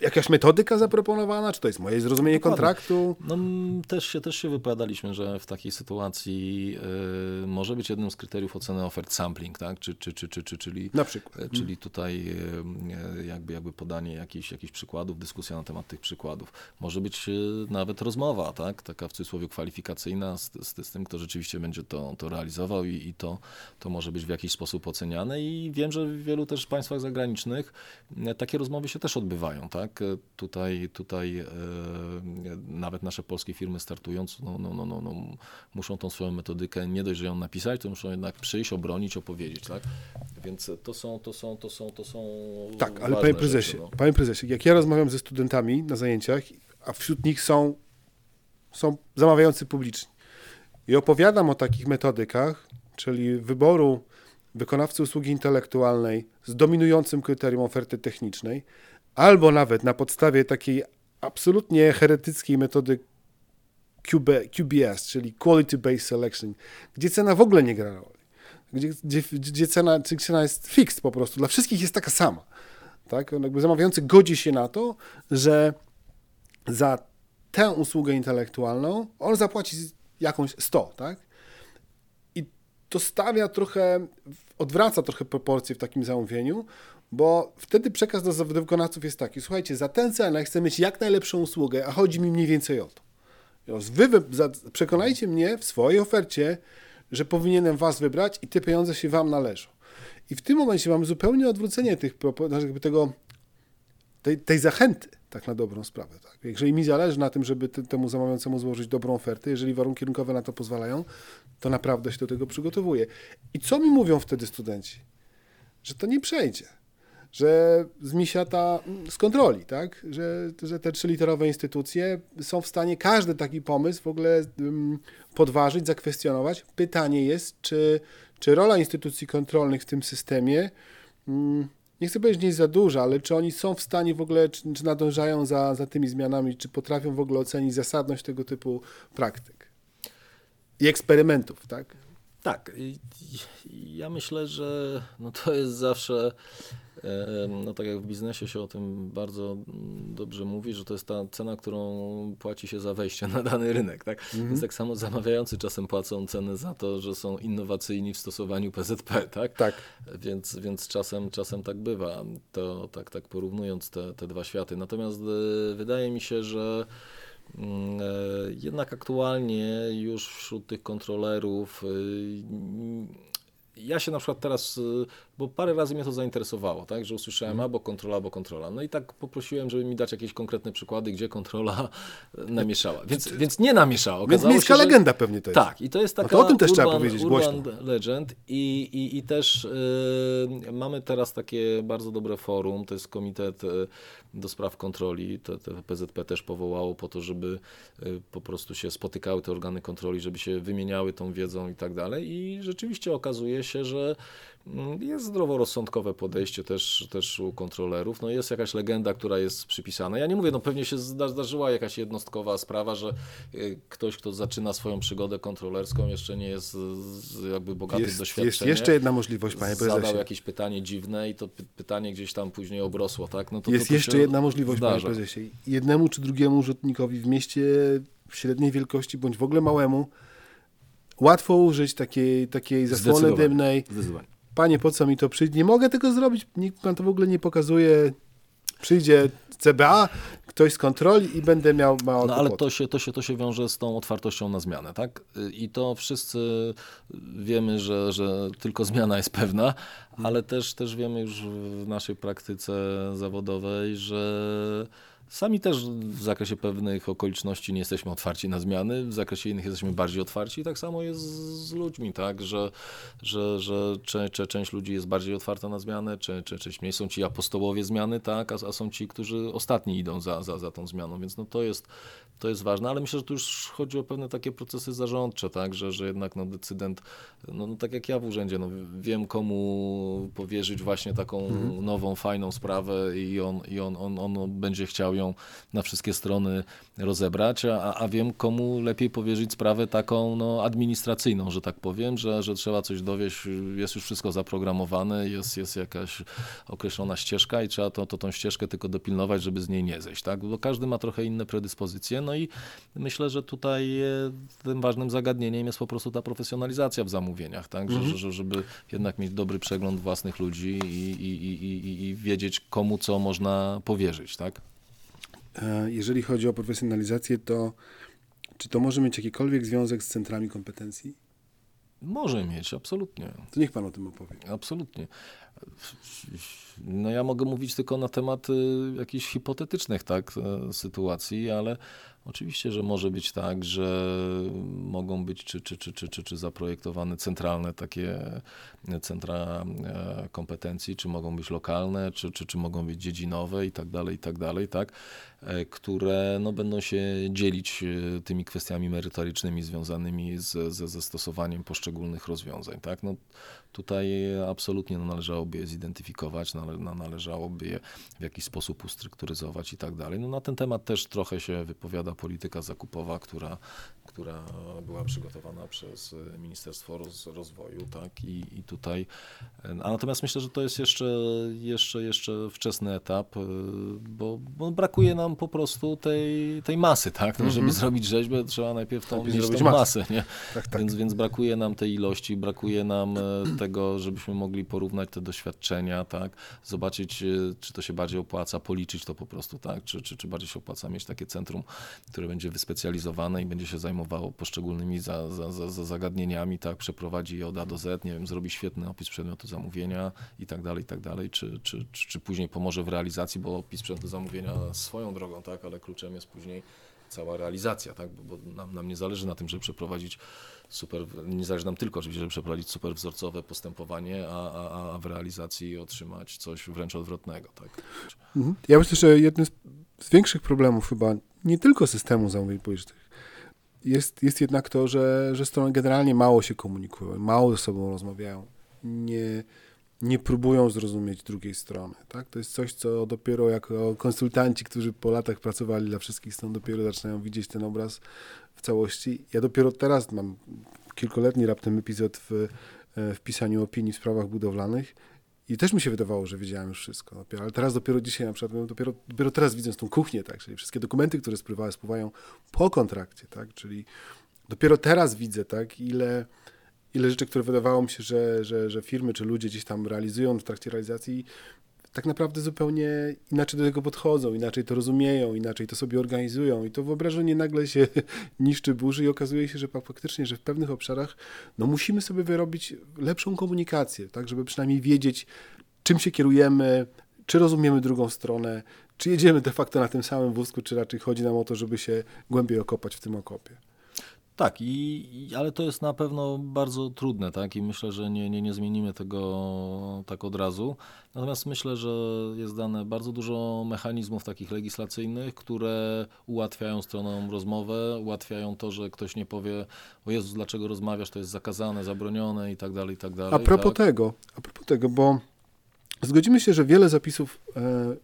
jakaś metodyka zaproponowana? Czy to jest moje zrozumienie Dokładnie. kontraktu? No, też, się, też się wypowiadaliśmy, że w takiej sytuacji y, może być jednym z kryteriów oceny ofert sampling, tak? Czy, czy, czy, czy, czy, czyli, Na przykład. E, czyli tutaj y, jakby, jakby podanie jakichś, jakichś przykładów, dyskusja na temat tych przykładów. Może być y, nawet rozmowa, tak? taka w cudzysłowie kwalifikacyjna z, z, z tym, kto rzeczywiście będzie to, to realizował i, i to, to może być w jakiś sposób oceniane i wiem, że w wielu też państwach zagranicznych takie rozmowy się też odbywają, tak? Tak? Tutaj, tutaj e, nawet nasze polskie firmy startując, no, no, no, no, no, muszą tą swoją metodykę nie dość, że ją napisać, to muszą jednak przyjść, obronić, opowiedzieć, tak? Więc to są, to są, to są, to są Tak, ale panie prezesie, rzeczy, no. panie prezesie, jak ja rozmawiam ze studentami na zajęciach, a wśród nich są, są zamawiający publiczni i opowiadam o takich metodykach, czyli wyboru wykonawcy usługi intelektualnej z dominującym kryterium oferty technicznej, albo nawet na podstawie takiej absolutnie heretyckiej metody QB, QBS, czyli Quality Based Selection, gdzie cena w ogóle nie gra roli, gdzie, gdzie, gdzie cena, cena jest fixed po prostu, dla wszystkich jest taka sama. Tak? Jakby zamawiający godzi się na to, że za tę usługę intelektualną on zapłaci jakąś 100, tak? I to stawia trochę, odwraca trochę proporcje w takim zamówieniu, bo wtedy przekaz do wykonawców jest taki, słuchajcie, za tę cenę chcę mieć jak najlepszą usługę, a chodzi mi mniej więcej o to. Wy przekonajcie mnie w swojej ofercie, że powinienem was wybrać i te pieniądze się wam należą. I w tym momencie mamy zupełnie odwrócenie tych, znaczy jakby tego, tej, tej zachęty, tak na dobrą sprawę. Tak? Jeżeli mi zależy na tym, żeby temu zamawiającemu złożyć dobrą ofertę, jeżeli warunki rynkowe na to pozwalają, to naprawdę się do tego przygotowuję. I co mi mówią wtedy studenci? Że to nie przejdzie że zmisiata z kontroli, tak? Że, że te trzyliterowe instytucje są w stanie każdy taki pomysł w ogóle podważyć, zakwestionować. Pytanie jest, czy, czy rola instytucji kontrolnych w tym systemie, nie chcę powiedzieć, nie jest za duża, ale czy oni są w stanie w ogóle, czy, czy nadążają za, za tymi zmianami, czy potrafią w ogóle ocenić zasadność tego typu praktyk i eksperymentów, tak? Tak. Ja myślę, że no to jest zawsze no tak jak w biznesie się o tym bardzo dobrze mówi, że to jest ta cena, którą płaci się za wejście na dany rynek, tak? Mhm. Więc tak samo zamawiający czasem płacą cenę za to, że są innowacyjni w stosowaniu PZP, tak? Tak. Więc, więc czasem, czasem tak bywa, to tak, tak porównując te, te dwa światy. Natomiast e, wydaje mi się, że mm, e, jednak aktualnie już wśród tych kontrolerów e, ja się na przykład teraz, y, bo parę razy mnie to zainteresowało, tak, że usłyszałem mm. albo kontrola, albo kontrola. No i tak poprosiłem, żeby mi dać jakieś konkretne przykłady, gdzie kontrola namieszała. Więc, więc nie namieszała. Okazało Miejska się, że... legenda pewnie to jest. Tak, i to jest taka no to o tym też urban, trzeba powiedzieć urban głośno. legend i, i, i też y, mamy teraz takie bardzo dobre forum, to jest komitet y, do spraw kontroli, to, PZP też powołało po to, żeby y, po prostu się spotykały te organy kontroli, żeby się wymieniały tą wiedzą i tak dalej i rzeczywiście okazuje się, że jest zdroworozsądkowe podejście też, też u kontrolerów. No jest jakaś legenda, która jest przypisana. Ja nie mówię, no pewnie się zdarzyła jakaś jednostkowa sprawa, że y, ktoś, kto zaczyna swoją przygodę kontrolerską, jeszcze nie jest jakby bogaty jest, doświadczeniem. Jest jeszcze jedna możliwość, panie prezesie. Zadał jakieś pytanie dziwne i to pytanie gdzieś tam później obrosło, tak? No to, jest to, to jeszcze jedna możliwość, zdarza. panie prezesie. Jednemu czy drugiemu urzędnikowi w mieście średniej wielkości, bądź w ogóle małemu, łatwo użyć takiej, takiej zasłony dymnej. Zdecydowanie panie, po co mi to przyjdzie? Nie mogę tego zrobić, nikt pan to w ogóle nie pokazuje. Przyjdzie CBA, ktoś z kontroli i będę miał mało No ale to się, to, się, to się wiąże z tą otwartością na zmianę, tak? I to wszyscy wiemy, że, że tylko zmiana jest pewna, ale też, też wiemy już w naszej praktyce zawodowej, że Sami też w zakresie pewnych okoliczności nie jesteśmy otwarci na zmiany, w zakresie innych jesteśmy bardziej otwarci. I tak samo jest z ludźmi, tak, że, że, że część, część ludzi jest bardziej otwarta na zmianę, część, część mniej. Są ci apostołowie zmiany, tak, a, a są ci, którzy ostatni idą za, za, za tą zmianą, więc no to jest, to jest ważne, ale myślę, że tu już chodzi o pewne takie procesy zarządcze, tak, że, że jednak no, decydent, no, no tak jak ja w urzędzie, no, wiem komu powierzyć właśnie taką mhm. nową, fajną sprawę i on, i on, on, on będzie chciał ją na wszystkie strony rozebrać, a, a wiem, komu lepiej powierzyć sprawę taką no, administracyjną, że tak powiem, że, że trzeba coś dowieść, jest już wszystko zaprogramowane, jest, jest jakaś określona ścieżka i trzeba to, to tą ścieżkę tylko dopilnować, żeby z niej nie zejść, tak? Bo każdy ma trochę inne predyspozycje, no i myślę, że tutaj tym ważnym zagadnieniem jest po prostu ta profesjonalizacja w zamówieniach, tak? Że, mhm. że, żeby jednak mieć dobry przegląd własnych ludzi i, i, i, i wiedzieć, komu co można powierzyć, tak? E, jeżeli chodzi o profesjonalizację, to czy to może mieć jakikolwiek związek z centrami kompetencji? Może mieć, absolutnie. To niech pan o tym opowie. Absolutnie. No ja mogę mówić tylko na temat y, jakichś hipotetycznych tak, e, sytuacji, ale oczywiście, że może być tak, że mogą być czy, czy, czy, czy, czy, czy zaprojektowane centralne takie centra e, kompetencji, czy mogą być lokalne, czy, czy, czy mogą być dziedzinowe i tak dalej, i tak dalej, tak, e, które no, będą się dzielić tymi kwestiami merytorycznymi związanymi z, ze, ze stosowaniem poszczególnych rozwiązań. Tak? No, tutaj absolutnie należałoby je zidentyfikować, nale, należałoby je w jakiś sposób ustrukturyzować i tak dalej. No na ten temat też trochę się wypowiada polityka zakupowa, która, która była przygotowana przez Ministerstwo Rozwoju, tak, i, i tutaj, a natomiast myślę, że to jest jeszcze, jeszcze, jeszcze wczesny etap, bo, bo brakuje nam po prostu tej, tej masy, tak, no, żeby mm -hmm. zrobić rzeźbę, trzeba najpierw tą, mieć tą masę, nie? Tak, tak. Więc, więc brakuje nam tej ilości, brakuje nam e, tego, żebyśmy mogli porównać te doświadczenia, tak, zobaczyć, e, czy to się bardziej opłaca, policzyć to po prostu, tak, czy, czy, czy bardziej się opłaca mieć takie centrum, które będzie wyspecjalizowane i będzie się zajmowało poszczególnymi za, za, za, za zagadnieniami, tak, przeprowadzi je od A do Z, nie wiem, zrobi świetny opis przedmiotu zamówienia i tak dalej, i tak dalej, czy, czy, czy, czy później pomoże w realizacji, bo opis przedmiotu zamówienia swoją drogą, tak, ale kluczem jest później cała realizacja, tak? bo, bo nam, nam nie zależy na tym, żeby przeprowadzić super, nie zależy nam tylko oczywiście, żeby przeprowadzić super wzorcowe postępowanie, a, a, a w realizacji otrzymać coś wręcz odwrotnego. Tak? Mhm. Ja myślę, że jednym z większych problemów chyba nie tylko systemu zamówień publicznych jest, jest jednak to, że, że strony generalnie mało się komunikują, mało ze sobą rozmawiają. Nie, nie próbują zrozumieć drugiej strony. Tak? To jest coś, co dopiero jako konsultanci, którzy po latach pracowali dla wszystkich stron, dopiero zaczynają widzieć ten obraz w całości. Ja dopiero teraz mam kilkoletni raptem epizod w, e, w pisaniu opinii w sprawach budowlanych i też mi się wydawało, że wiedziałem już wszystko. ale teraz dopiero dzisiaj na przykład, dopiero, dopiero teraz widząc tą kuchnię, tak, czyli wszystkie dokumenty, które spływały, spływają po kontrakcie, tak, czyli dopiero teraz widzę, tak, ile ile rzeczy, które wydawało mi się, że, że, że firmy czy ludzie gdzieś tam realizują w trakcie realizacji, tak naprawdę zupełnie inaczej do tego podchodzą, inaczej to rozumieją, inaczej to sobie organizują i to wyobrażenie nagle się niszczy, burzy i okazuje się, że faktycznie, że w pewnych obszarach no musimy sobie wyrobić lepszą komunikację, tak, żeby przynajmniej wiedzieć, czym się kierujemy, czy rozumiemy drugą stronę, czy jedziemy de facto na tym samym wózku, czy raczej chodzi nam o to, żeby się głębiej okopać w tym okopie. Tak, i, ale to jest na pewno bardzo trudne, tak? I myślę, że nie, nie, nie zmienimy tego tak od razu. Natomiast myślę, że jest dane bardzo dużo mechanizmów takich legislacyjnych, które ułatwiają stronom rozmowę, ułatwiają to, że ktoś nie powie, o Jezus, dlaczego rozmawiasz, to jest zakazane, zabronione i tak dalej, i tak dalej. A propos tak? tego, a propos tego, bo zgodzimy się, że wiele zapisów e,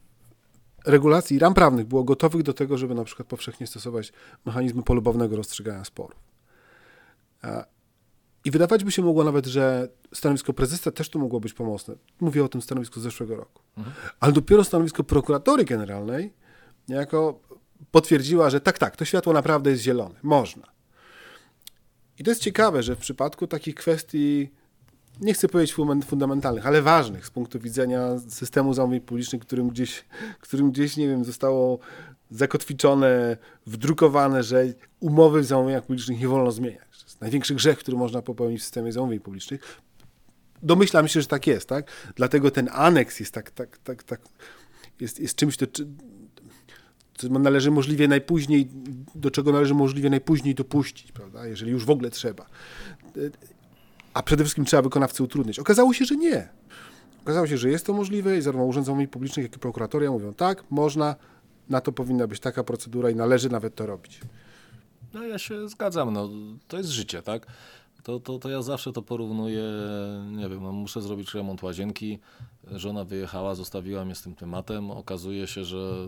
regulacji, ram prawnych było gotowych do tego, żeby na przykład powszechnie stosować mechanizmy polubownego rozstrzygania sporów. I wydawać by się mogło nawet, że stanowisko prezesa też tu mogło być pomocne. Mówię o tym stanowisku z zeszłego roku. Mhm. Ale dopiero stanowisko prokuratory generalnej niejako potwierdziła, że tak, tak, to światło naprawdę jest zielone. Można. I to jest ciekawe, że w przypadku takich kwestii, nie chcę powiedzieć fundamentalnych, ale ważnych z punktu widzenia systemu zamówień publicznych, którym gdzieś, którym gdzieś, nie wiem, zostało zakotwiczone, wdrukowane, że umowy w zamówieniach publicznych nie wolno zmieniać. To jest największy grzech, który można popełnić w systemie zamówień publicznych. Domyślam się, że tak jest, tak? Dlatego ten aneks jest tak, tak, tak, tak jest, jest czymś, to, co należy możliwie najpóźniej, do czego należy możliwie najpóźniej dopuścić, prawda? Jeżeli już w ogóle trzeba. A przede wszystkim trzeba wykonawcy utrudnić. Okazało się, że nie. Okazało się, że jest to możliwe i zarówno Urząd Zamówień Publicznych, jak i prokuratoria mówią tak, można, na to powinna być taka procedura i należy nawet to robić. No ja się zgadzam, no to jest życie, tak? To, to, to ja zawsze to porównuję, nie wiem, no muszę zrobić remont łazienki, żona wyjechała, zostawiła mnie z tym tematem, okazuje się, że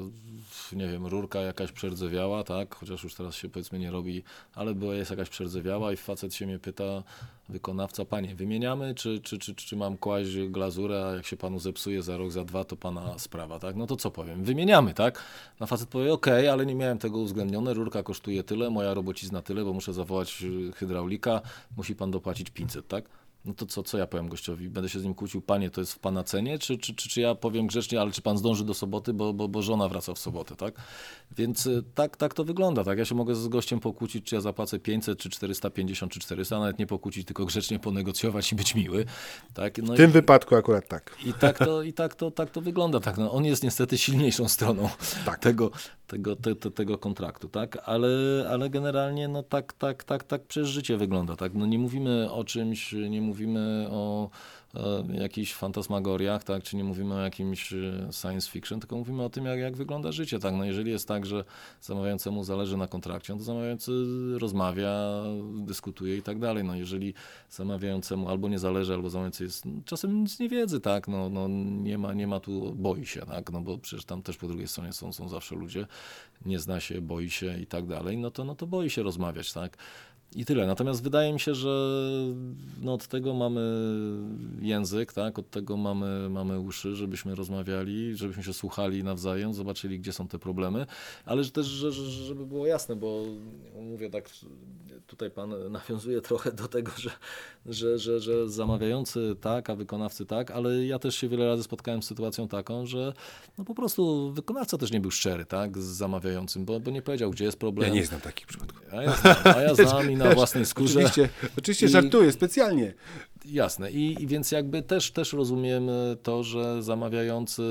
nie wiem, rurka jakaś przerdzewiała, tak, chociaż już teraz się powiedzmy nie robi, ale była jest jakaś przerdzewiała i facet się mnie pyta, wykonawca, panie, wymieniamy, czy, czy, czy, czy mam kłaść glazurę, a jak się panu zepsuje za rok, za dwa, to pana sprawa, tak? No to co powiem? Wymieniamy, tak? Na facet powie, ok, ale nie miałem tego uwzględnione, rurka kosztuje tyle, moja robocizna tyle, bo muszę zawołać y, hydraulika, musi pan dopłacić 500, tak? No to co, co ja powiem gościowi? Będę się z nim kłócił, panie, to jest w pana cenie? Czy, czy, czy, czy ja powiem grzecznie, ale czy pan zdąży do soboty, bo, bo, bo żona wraca w sobotę, tak? Więc y, tak, tak to wygląda, tak? Ja się mogę z gościem pokłócić, czy ja zapłacę 500, czy 450, czy 400, nawet nie pokłócić, tylko grzecznie ponegocjować i być miły, tak? No w tym i, wypadku akurat tak. I tak to, i tak to, tak to wygląda, tak? No, on jest niestety silniejszą stroną tak. tego, tego, te, te, tego kontraktu, tak? Ale, ale generalnie, no tak, tak, tak, tak przez życie wygląda, tak? No nie mówimy o czymś, nie mówimy o jakichś fantasmagoriach, tak, czy nie mówimy o jakimś e, science fiction, tylko mówimy o tym, jak, jak wygląda życie, tak, no jeżeli jest tak, że zamawiającemu zależy na kontrakcie, no to zamawiający rozmawia, dyskutuje i tak dalej, no jeżeli zamawiającemu albo nie zależy, albo zamawiający jest czasem nic nie wiedzy, tak, no, no nie ma, nie ma tu, boi się, tak, no bo przecież tam też po drugiej stronie są, są zawsze ludzie, nie zna się, boi się i tak dalej, no to, no to boi się rozmawiać, tak, i tyle. Natomiast wydaje mi się, że no od tego mamy język, tak? od tego mamy, mamy uszy, żebyśmy rozmawiali, żebyśmy się słuchali nawzajem, zobaczyli, gdzie są te problemy, ale też, że, żeby było jasne, bo mówię tak, tutaj pan nawiązuje trochę do tego, że, że, że, że zamawiający tak, a wykonawcy tak, ale ja też się wiele razy spotkałem z sytuacją taką, że no po prostu wykonawca też nie był szczery tak, z zamawiającym, bo, bo nie powiedział, gdzie jest problem. Ja nie znam takich przypadków. A ja znam, a ja znam i na własnej skórze. Oczywiście, oczywiście I, żartuję specjalnie. Jasne. I, I, więc jakby też, też rozumiem to, że zamawiający,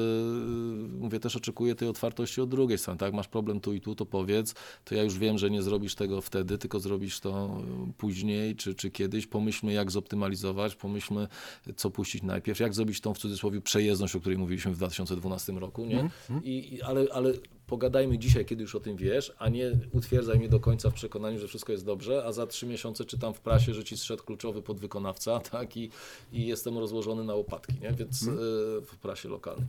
mówię, też oczekuje tej otwartości od drugiej strony. Tak, masz problem tu i tu, to powiedz, to ja już wiem, że nie zrobisz tego wtedy, tylko zrobisz to później czy, czy kiedyś. Pomyślmy, jak zoptymalizować, pomyślmy, co puścić najpierw, jak zrobić tą w cudzysłowie przejezdność, o której mówiliśmy w 2012 roku, nie? Mm, I, ale, ale pogadajmy dzisiaj, kiedy już o tym wiesz, a nie utwierdzaj mnie do końca w przekonaniu, że wszystko jest dobrze, a za trzy miesiące czytam w prasie, że ci zszedł kluczowy podwykonawca, tak, i, i jestem rozłożony na łopatki, nie, więc hmm. w prasie lokalnej.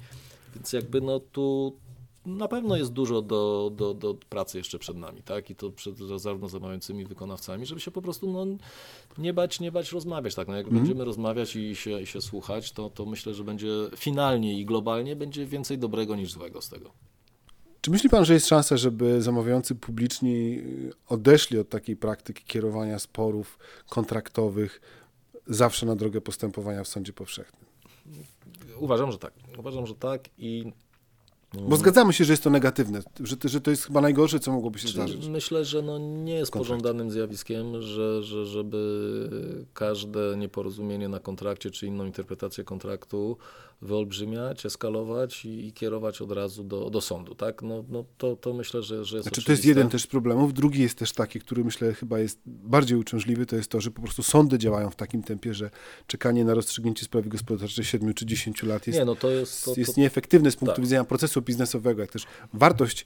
Więc jakby no tu na pewno jest dużo do, do, do pracy jeszcze przed nami, tak? I to przed zarówno zamawiającymi wykonawcami, żeby się po prostu no, nie bać, nie bać rozmawiać, tak? No, jak mm. będziemy rozmawiać i się, i się słuchać, to, to myślę, że będzie finalnie i globalnie będzie więcej dobrego niż złego z tego. Czy myśli pan, że jest szansa, żeby zamawiający publiczni odeszli od takiej praktyki kierowania sporów kontraktowych zawsze na drogę postępowania w sądzie powszechnym? Uważam, że tak. Uważam, że tak i bo zgadzamy się, że jest to negatywne, że, że to jest chyba najgorsze, co mogłoby się zdarzyć. Myślę, że no nie jest pożądanym zjawiskiem, że, że żeby każde nieporozumienie na kontrakcie czy inną interpretację kontraktu wyolbrzymiać, eskalować i, i kierować od razu do, do sądu. Tak? No, no to, to myślę, że, że jest Znaczy, to jest jeden też z problemów. Drugi jest też taki, który myślę chyba jest bardziej uciążliwy, to jest to, że po prostu sądy działają w takim tempie, że czekanie na rozstrzygnięcie sprawy gospodarczej 7 czy 10 lat jest, Nie, no to jest, to, jest to, nieefektywne z punktu tak. widzenia procesu biznesowego, jak też wartość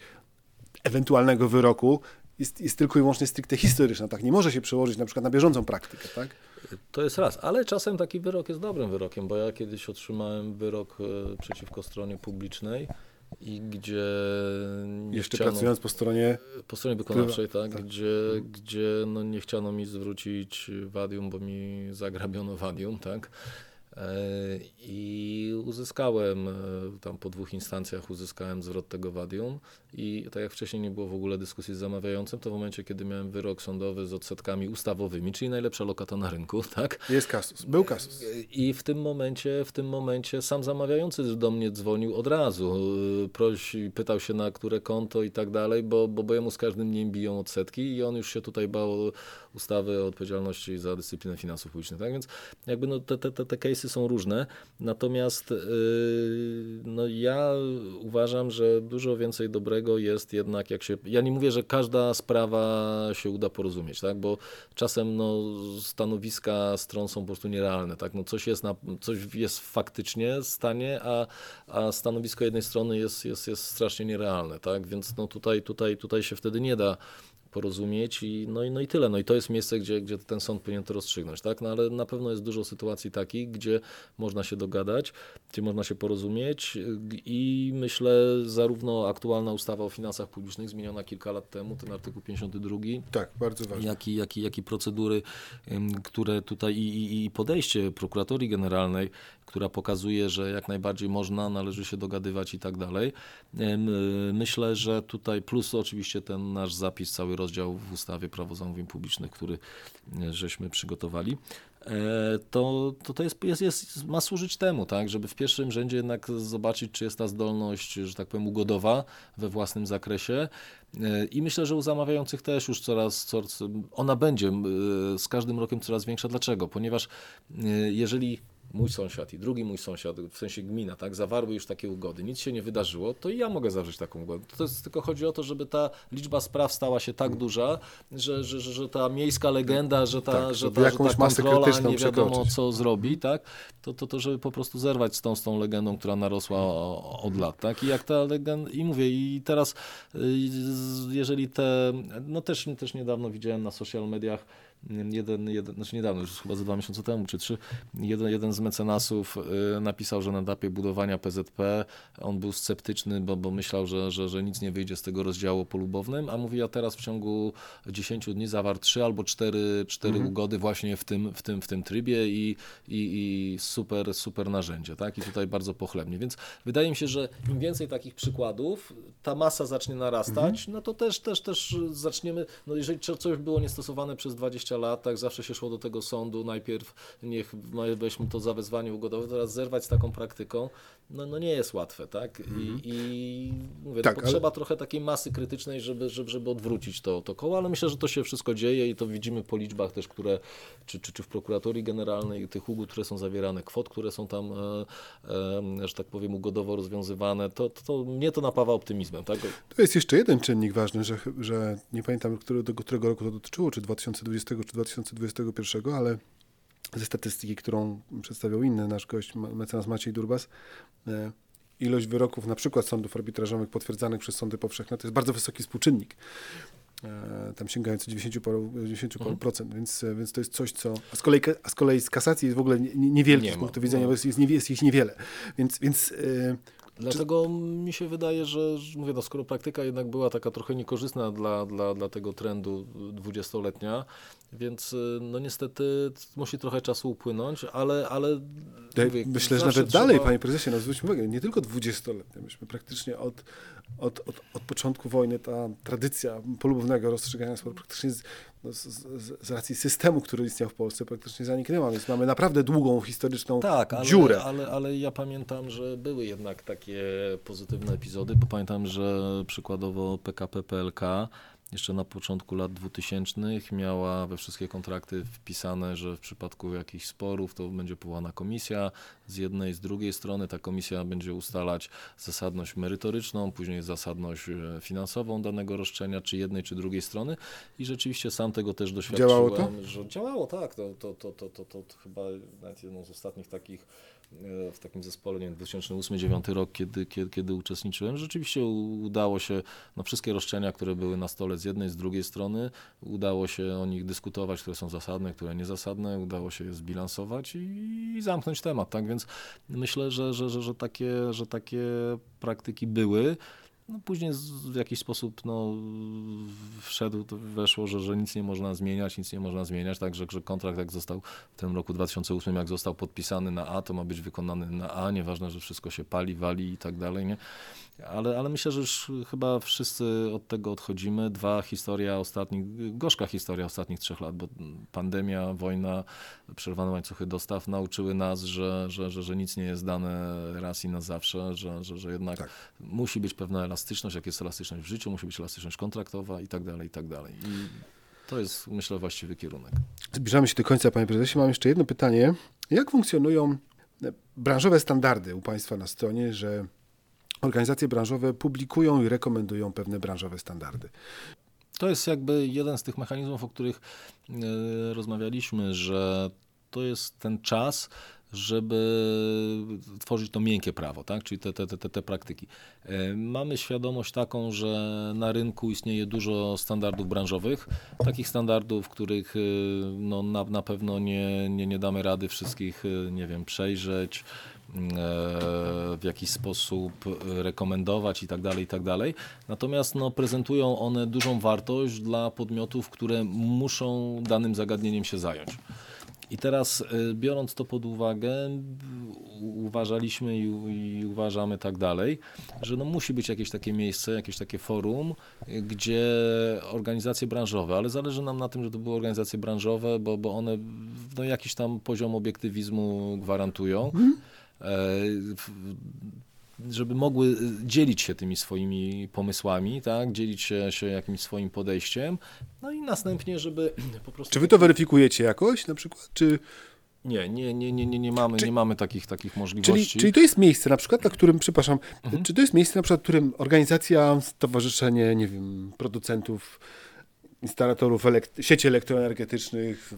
ewentualnego wyroku jest, jest tylko i wyłącznie stricte historyczna, tak? Nie może się przełożyć na przykład na bieżącą praktykę, tak? To jest raz, ale czasem taki wyrok jest dobrym wyrokiem, bo ja kiedyś otrzymałem wyrok e, przeciwko stronie publicznej i gdzie Jeszcze chciano, pracując po stronie po stronie wykonawczej, tak, tak. Gdzie, gdzie no nie chciano mi zwrócić wadium, bo mi zagrabiono wadium, tak. E, I uzyskałem, e, tam po dwóch instancjach uzyskałem zwrot tego wadium i tak jak wcześniej nie było w ogóle dyskusji z zamawiającym, to w momencie, kiedy miałem wyrok sądowy z odsetkami ustawowymi, czyli najlepsza lokata na rynku, tak, jest kasus, był kasus. i w tym momencie, w tym momencie sam zamawiający do mnie dzwonił od razu. Prosi, pytał się na które konto i tak dalej, bo, bo, bo jemu z każdym dniem biją odsetki i on już się tutaj bał ustawy o odpowiedzialności za dyscyplinę finansów publicznych. Tak więc jakby no, te, te, te, te case'y są różne. Natomiast yy, no, ja uważam, że dużo więcej dobrego jest jednak jak się. Ja nie mówię, że każda sprawa się uda porozumieć, tak? bo czasem no, stanowiska stron są po prostu nierealne. Tak? No, coś, jest na, coś jest faktycznie w stanie, a, a stanowisko jednej strony jest, jest, jest strasznie nierealne. Tak? Więc no, tutaj, tutaj, tutaj się wtedy nie da porozumieć i no, i no i tyle. No i to jest miejsce, gdzie, gdzie ten sąd powinien to rozstrzygnąć, tak? No ale na pewno jest dużo sytuacji takich, gdzie można się dogadać, gdzie można się porozumieć i myślę zarówno aktualna ustawa o finansach publicznych zmieniona kilka lat temu, ten artykuł 52, Tak, bardzo ważne. jak i, jak i, jak i procedury, które tutaj i, i, i podejście prokuratorii generalnej, która pokazuje, że jak najbardziej można, należy się dogadywać i tak dalej. Y, Myślę, że tutaj plus oczywiście ten nasz zapis, cały rozdział w ustawie Prawo zamówień publicznych, który y, żeśmy przygotowali. e, To, to, to jest, jest, jest, ma służyć temu, tak, żeby w pierwszym rzędzie jednak zobaczyć, czy jest ta zdolność, że tak powiem, ugodowa we własnym zakresie. E, I myślę, że u zamawiających też już coraz, coraz ona będzie e, z każdym rokiem coraz większa. Dlaczego? Ponieważ e, jeżeli mój sąsiad i drugi mój sąsiad, w sensie gmina, tak, zawarły już takie ugody, nic się nie wydarzyło, to i ja mogę zawrzeć taką ugodę. To jest, tylko chodzi o to, żeby ta liczba spraw stała się tak duża, że, że, że, że ta miejska legenda, że ta, Tak, że ta, że ta kontrola nie wiadomo przekroczyć. co zrobi, tak, to, to, to żeby po prostu zerwać z tą, z tą legendą, która narosła od lat, tak, i jak ta legenda, i mówię, i teraz y, jeżeli te, no też, też niedawno widziałem na social mediach, jeden, jeden, znaczy niedawno, już chyba ze dwa miesiące temu czy trzy, jeden, jeden z mecenasów y, napisał, że na etapie budowania PZP on był sceptyczny, bo, bo myślał, że, że, że nic nie wyjdzie z tego rozdziału polubownym, a mówi, a teraz w ciągu 10 dni zawarł trzy albo cztery, cztery ugody właśnie w tym, w tym, w tym trybie i, i, i super, super narzędzie, tak? I tutaj bardzo pochlebnie. Więc wydaje mi się, że im więcej takich przykładów, ta masa zacznie narastać, no to też, też, też zaczniemy, no jeżeli co- coś było niestosowane przez 20 lat, tak zawsze się szło do tego sądu, najpierw niech no, weźmy to zawezwanie ugodowe, teraz zerwać z taką praktyką, no, no nie jest łatwe, tak? I, i mówię, Tak, no, ale- potrzeba trochę takiej masy krytycznej, żeby, żeby, żeby odwrócić to, to koło, ale myślę, że to się wszystko dzieje i to widzimy po liczbach też, które, czy, czy, czy w prokuratorii generalnej, tych ugód, które są zawierane, kwot, które są tam, e, e, że tak powiem, ugodowo rozwiązywane, to, to, to mnie to napawa optymizmem, tak? To jest jeszcze jeden czynnik ważny, że, że nie pamiętam, którego, którego roku to dotyczyło, czy 2020, czy 2021, ale ze statystyki, którą przedstawiał inny nasz gość, mecenas Maciej Durbas, e, ilość wyroków na przykład sądów arbitrażowych potwierdzanych przez sądy powszechne to jest bardzo wysoki współczynnik. E, Tam sięgający 90 paru, 90 paru Mhm. procent, więc, e, więc to jest coś, co. A z kolei, a z, kolei z kasacji jest w ogóle nie- nie- niewielki Nie z punktu widzenia, No. bo jest, jest, jest ich niewiele. Więc, więc e, Dlatego mi się wydaje, że, że mówię, no, skoro praktyka jednak była taka trochę niekorzystna dla, dla, dla tego trendu dwudziestoletnia, więc y, no niestety musi trochę czasu upłynąć, ale, ale Ja mówię, Myślę, że nawet dalej, trzeba- panie prezesie, no zwróćmy uwagę, nie tylko dwudziestoletnie, myśmy praktycznie od, od, od, od początku wojny ta tradycja polubownego rozstrzygania sporów praktycznie z, no, z, z, z racji systemu, który istniał w Polsce, praktycznie zaniknęła, więc mamy naprawdę długą historyczną Tak, ale, dziurę. Ale, ale ja pamiętam, że były jednak takie pozytywne epizody, bo pamiętam, że przykładowo PKP PLK jeszcze na początku lat 2000 miała we wszystkie kontrakty wpisane, że w przypadku jakichś sporów to będzie powołana komisja z jednej, z drugiej strony. Ta komisja będzie ustalać zasadność merytoryczną, później zasadność e, finansową danego roszczenia, czy jednej, czy drugiej strony. I rzeczywiście sam tego też doświadczyłem. Działało to? Że działało, tak. To, to, to, to, to, to chyba nawet jedną z ostatnich takich w takim zespole, nie wiem, 2008-2009 rok, kiedy, kiedy, kiedy uczestniczyłem, rzeczywiście udało się, no wszystkie roszczenia, które były na stole z jednej, z drugiej strony, udało się o nich dyskutować, które są zasadne, które niezasadne, udało się je zbilansować i, i zamknąć temat, tak, więc myślę, że, że, że, że, takie, że takie praktyki były. No później w jakiś sposób no, wszedł, weszło, że, że nic nie można zmieniać, nic nie można zmieniać, także że kontrakt jak został w tym roku 2008, jak został podpisany na A, to ma być wykonany na A, nieważne, że wszystko się pali, wali i tak dalej, nie? Ale, ale myślę, że już chyba wszyscy od tego odchodzimy. Dwa, historia ostatnich, gorzka historia ostatnich trzech lat, bo pandemia, wojna, przerwane łańcuchy dostaw nauczyły nas, że, że, że, że nic nie jest dane raz i na zawsze, że, że, że jednak tak. musi być pewna elastyczność, jak jest elastyczność w życiu, musi być elastyczność kontraktowa i tak dalej, i tak dalej. I to jest, myślę, właściwy kierunek. Zbliżamy się do końca, panie prezesie. Mam jeszcze jedno pytanie. Jak funkcjonują branżowe standardy u państwa na stronie, że organizacje branżowe publikują i rekomendują pewne branżowe standardy. To jest jakby jeden z tych mechanizmów, o których e, rozmawialiśmy, że to jest ten czas, żeby tworzyć to miękkie prawo, tak? czyli te, te, te, te praktyki. E, mamy świadomość taką, że na rynku istnieje dużo standardów branżowych, takich standardów, których e, no, na, na pewno nie, nie, nie damy rady wszystkich, nie wiem, przejrzeć, w jakiś sposób rekomendować i tak dalej, i tak dalej. Natomiast no, prezentują one dużą wartość dla podmiotów, które muszą danym zagadnieniem się zająć. I teraz y, biorąc to pod uwagę, uważaliśmy i, i, uważamy tak dalej, że no musi być jakieś takie miejsce, jakieś takie forum, gdzie organizacje branżowe, ale zależy nam na tym, żeby to były organizacje branżowe, bo, bo one no, jakiś tam poziom obiektywizmu gwarantują. E, żeby mogły dzielić się tymi swoimi pomysłami, tak? dzielić się, się jakimś swoim podejściem, no i następnie, żeby po prostu... Czy wy to weryfikujecie jakoś na przykład, czy... Nie, nie, nie, nie, nie, nie mamy, nie mamy takich, takich możliwości. Czyli, czyli to jest miejsce na przykład, na którym, przepraszam, mhm. czy to jest miejsce na przykład, w którym organizacja, stowarzyszenie, nie wiem, producentów, instalatorów elekt sieci elektroenergetycznych,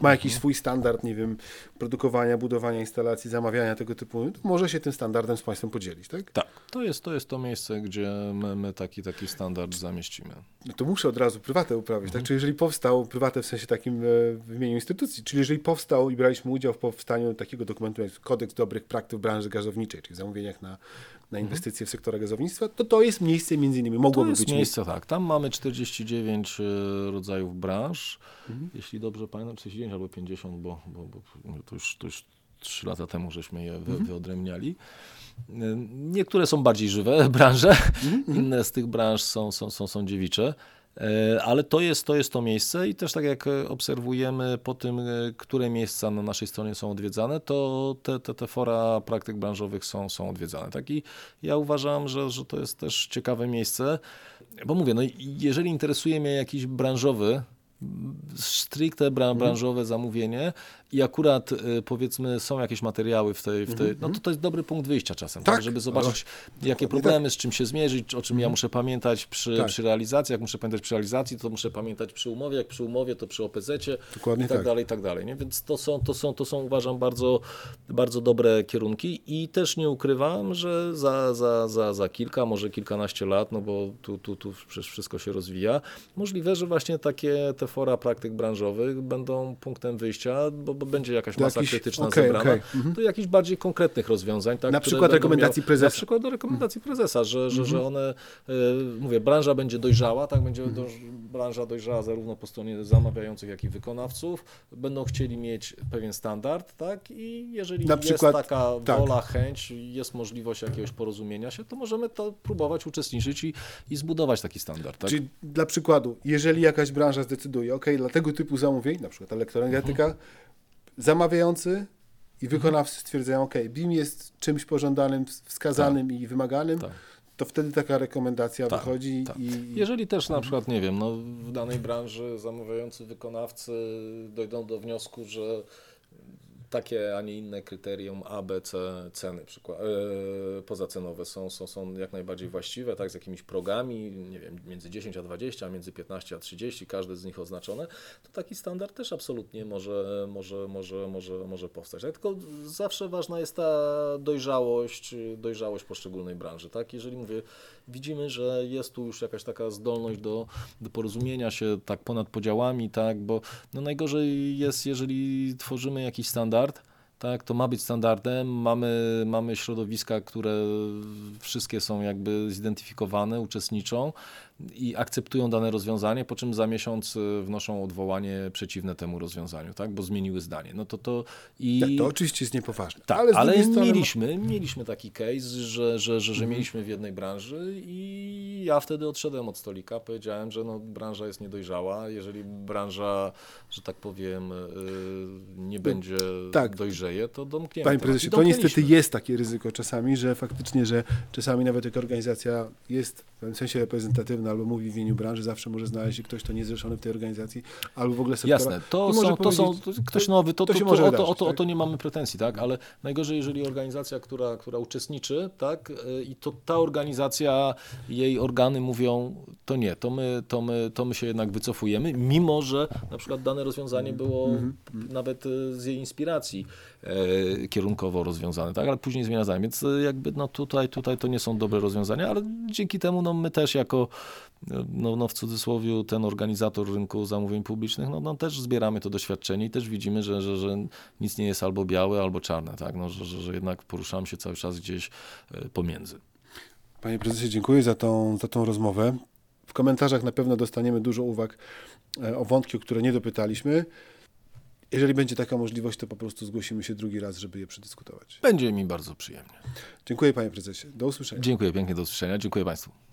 ma jakiś swój standard, nie wiem, produkowania, budowania instalacji, zamawiania tego typu, może się tym standardem z Państwem podzielić, tak? Tak, to jest to, jest to miejsce, gdzie my, my taki, taki standard zamieścimy. No to muszę od razu prywatę uprawić, tak? mhm. tak? Czyli jeżeli powstał, prywatę w sensie takim e, w imieniu instytucji, czyli jeżeli powstał i braliśmy udział w powstaniu takiego dokumentu jak Kodeks Dobrych Praktyk w branży gazowniczej, czyli w zamówieniach na, na inwestycje mhm. w sektorze gazownictwa, to to jest miejsce między innymi, mogłoby być miejsce. miejsce. tak. Tam mamy 49 e, rodzajów branż, mhm. jeśli dobrze pamiętam, 49 albo 50, bo, bo, bo to, już, to już 3 lata temu żeśmy je wy, mhm. wyodrębniali. Niektóre są bardziej żywe branże, mhm. inne z tych branż są, są, są, są dziewicze. E, ale to jest, to jest to miejsce i też tak jak obserwujemy po tym, e, które miejsca na naszej stronie są odwiedzane, to te, te, te fora praktyk branżowych są, są odwiedzane. Tak? I ja uważam, że, że to jest też ciekawe miejsce, bo mówię, no jeżeli interesuje mnie jakiś branżowy stricte mhm. branżowe zamówienie i akurat y, powiedzmy są jakieś materiały w tej, w tej mhm, no to mhm. to jest dobry punkt wyjścia czasem, tak, tak żeby zobaczyć jakie problemy, tak. z czym się zmierzyć, o czym ja muszę pamiętać przy, tak. przy realizacji, jak muszę pamiętać przy realizacji, to muszę pamiętać przy umowie, jak przy umowie, to przy OPZ-cie Dokładnie i tak, tak, dalej, i tak dalej, nie? więc to są, to są, to są uważam bardzo, bardzo dobre kierunki i też nie ukrywam, że za, za, za, za kilka, może kilkanaście lat, no bo tu, tu, tu przecież wszystko się rozwija, możliwe, że właśnie takie te fora praktyk branżowych będą punktem wyjścia, bo, bo będzie jakaś masa jakiś, krytyczna okay, zebrana, okay. Mhm. do jakichś bardziej konkretnych rozwiązań. Tak, na przykład rekomendacji miał, prezesa. Na przykład do rekomendacji prezesa, że, że, że mhm. one, y, mówię, branża będzie dojrzała, tak, będzie mhm. do, branża dojrzała zarówno po stronie zamawiających, jak i wykonawców, będą chcieli mieć pewien standard, tak, i jeżeli na jest przykład, taka tak. wola, chęć, jest możliwość jakiegoś porozumienia się, to możemy to próbować uczestniczyć i, i zbudować taki standard. Tak? Czyli dla przykładu, jeżeli jakaś branża zdecyduje, ok, dla tego typu zamówień, na przykład elektroenergetyka, mhm. Zamawiający i wykonawcy stwierdzają, ok, BIM jest czymś pożądanym, wskazanym tak. i wymaganym, tak. to wtedy taka rekomendacja Tak, wychodzi tak. i... Jeżeli też na przykład, nie wiem, no, w danej branży zamawiający wykonawcy dojdą do wniosku, że takie, a nie inne kryterium A, B, C, ceny przykład, e, pozacenowe są, są, są jak najbardziej właściwe, tak, z jakimiś progami, nie wiem, między 10 a 20, między 15 a 30, każdy z nich oznaczone, to taki standard też absolutnie może, może, może, może, może powstać. Tak? Tylko zawsze ważna jest ta dojrzałość, dojrzałość poszczególnej branży, tak? Jeżeli mówię, widzimy, że jest tu już jakaś taka zdolność do, do porozumienia się tak ponad podziałami, tak, bo no najgorzej jest, jeżeli tworzymy jakiś standard, tak, to ma być standardem, mamy, mamy środowiska, które wszystkie są jakby zidentyfikowane, uczestniczą i akceptują dane rozwiązanie, po czym za miesiąc y, wnoszą odwołanie przeciwne temu rozwiązaniu, tak, bo zmieniły zdanie. No to to i... Tak, to oczywiście jest niepoważne. Tak, ale, ale, strony... mieliśmy, mieliśmy taki case, że, że, że, że Mhm. mieliśmy w jednej branży i ja wtedy odszedłem od stolika, powiedziałem, że no, branża jest niedojrzała, jeżeli branża, że tak powiem, y, nie będzie tak. dojrzeje, to domkniemy. Panie prezesie, to niestety jest takie ryzyko czasami, że faktycznie, że czasami nawet jak organizacja jest w pewnym sensie reprezentatywna albo mówi w imieniu branży, zawsze może znaleźć się ktoś, kto nie jest zrzeszony w tej organizacji, albo w ogóle sektora. Jasne, to są, to są ktoś nowy, to, to to, to, o, to, o, wydarzyć, o tak? to nie mamy pretensji, tak? Ale najgorzej, jeżeli organizacja, która, która uczestniczy, tak, y, i to ta organizacja, jej organy mówią, to nie, to my, to my, to my się jednak wycofujemy, mimo że na przykład dane rozwiązanie było Mhm, nawet y, z jej inspiracji kierunkowo rozwiązane, tak? Ale później zmienia zdanie, więc y, jakby no tutaj, tutaj to nie są dobre rozwiązania, ale dzięki temu no my też jako no, no w cudzysłowie ten organizator rynku zamówień publicznych, no, no też zbieramy to doświadczenie i też widzimy, że, że, że nic nie jest albo białe, albo czarne, tak? no, że, że, jednak poruszamy się cały czas gdzieś e, pomiędzy. Panie prezesie, dziękuję za tą, za tą rozmowę. W komentarzach na pewno dostaniemy dużo uwag e, o wątki, o które nie dopytaliśmy. Jeżeli będzie taka możliwość, to po prostu zgłosimy się drugi raz, żeby je przedyskutować. Będzie mi bardzo przyjemnie. Dziękuję panie prezesie. Do usłyszenia. Dziękuję pięknie, do usłyszenia. Dziękuję Państwu.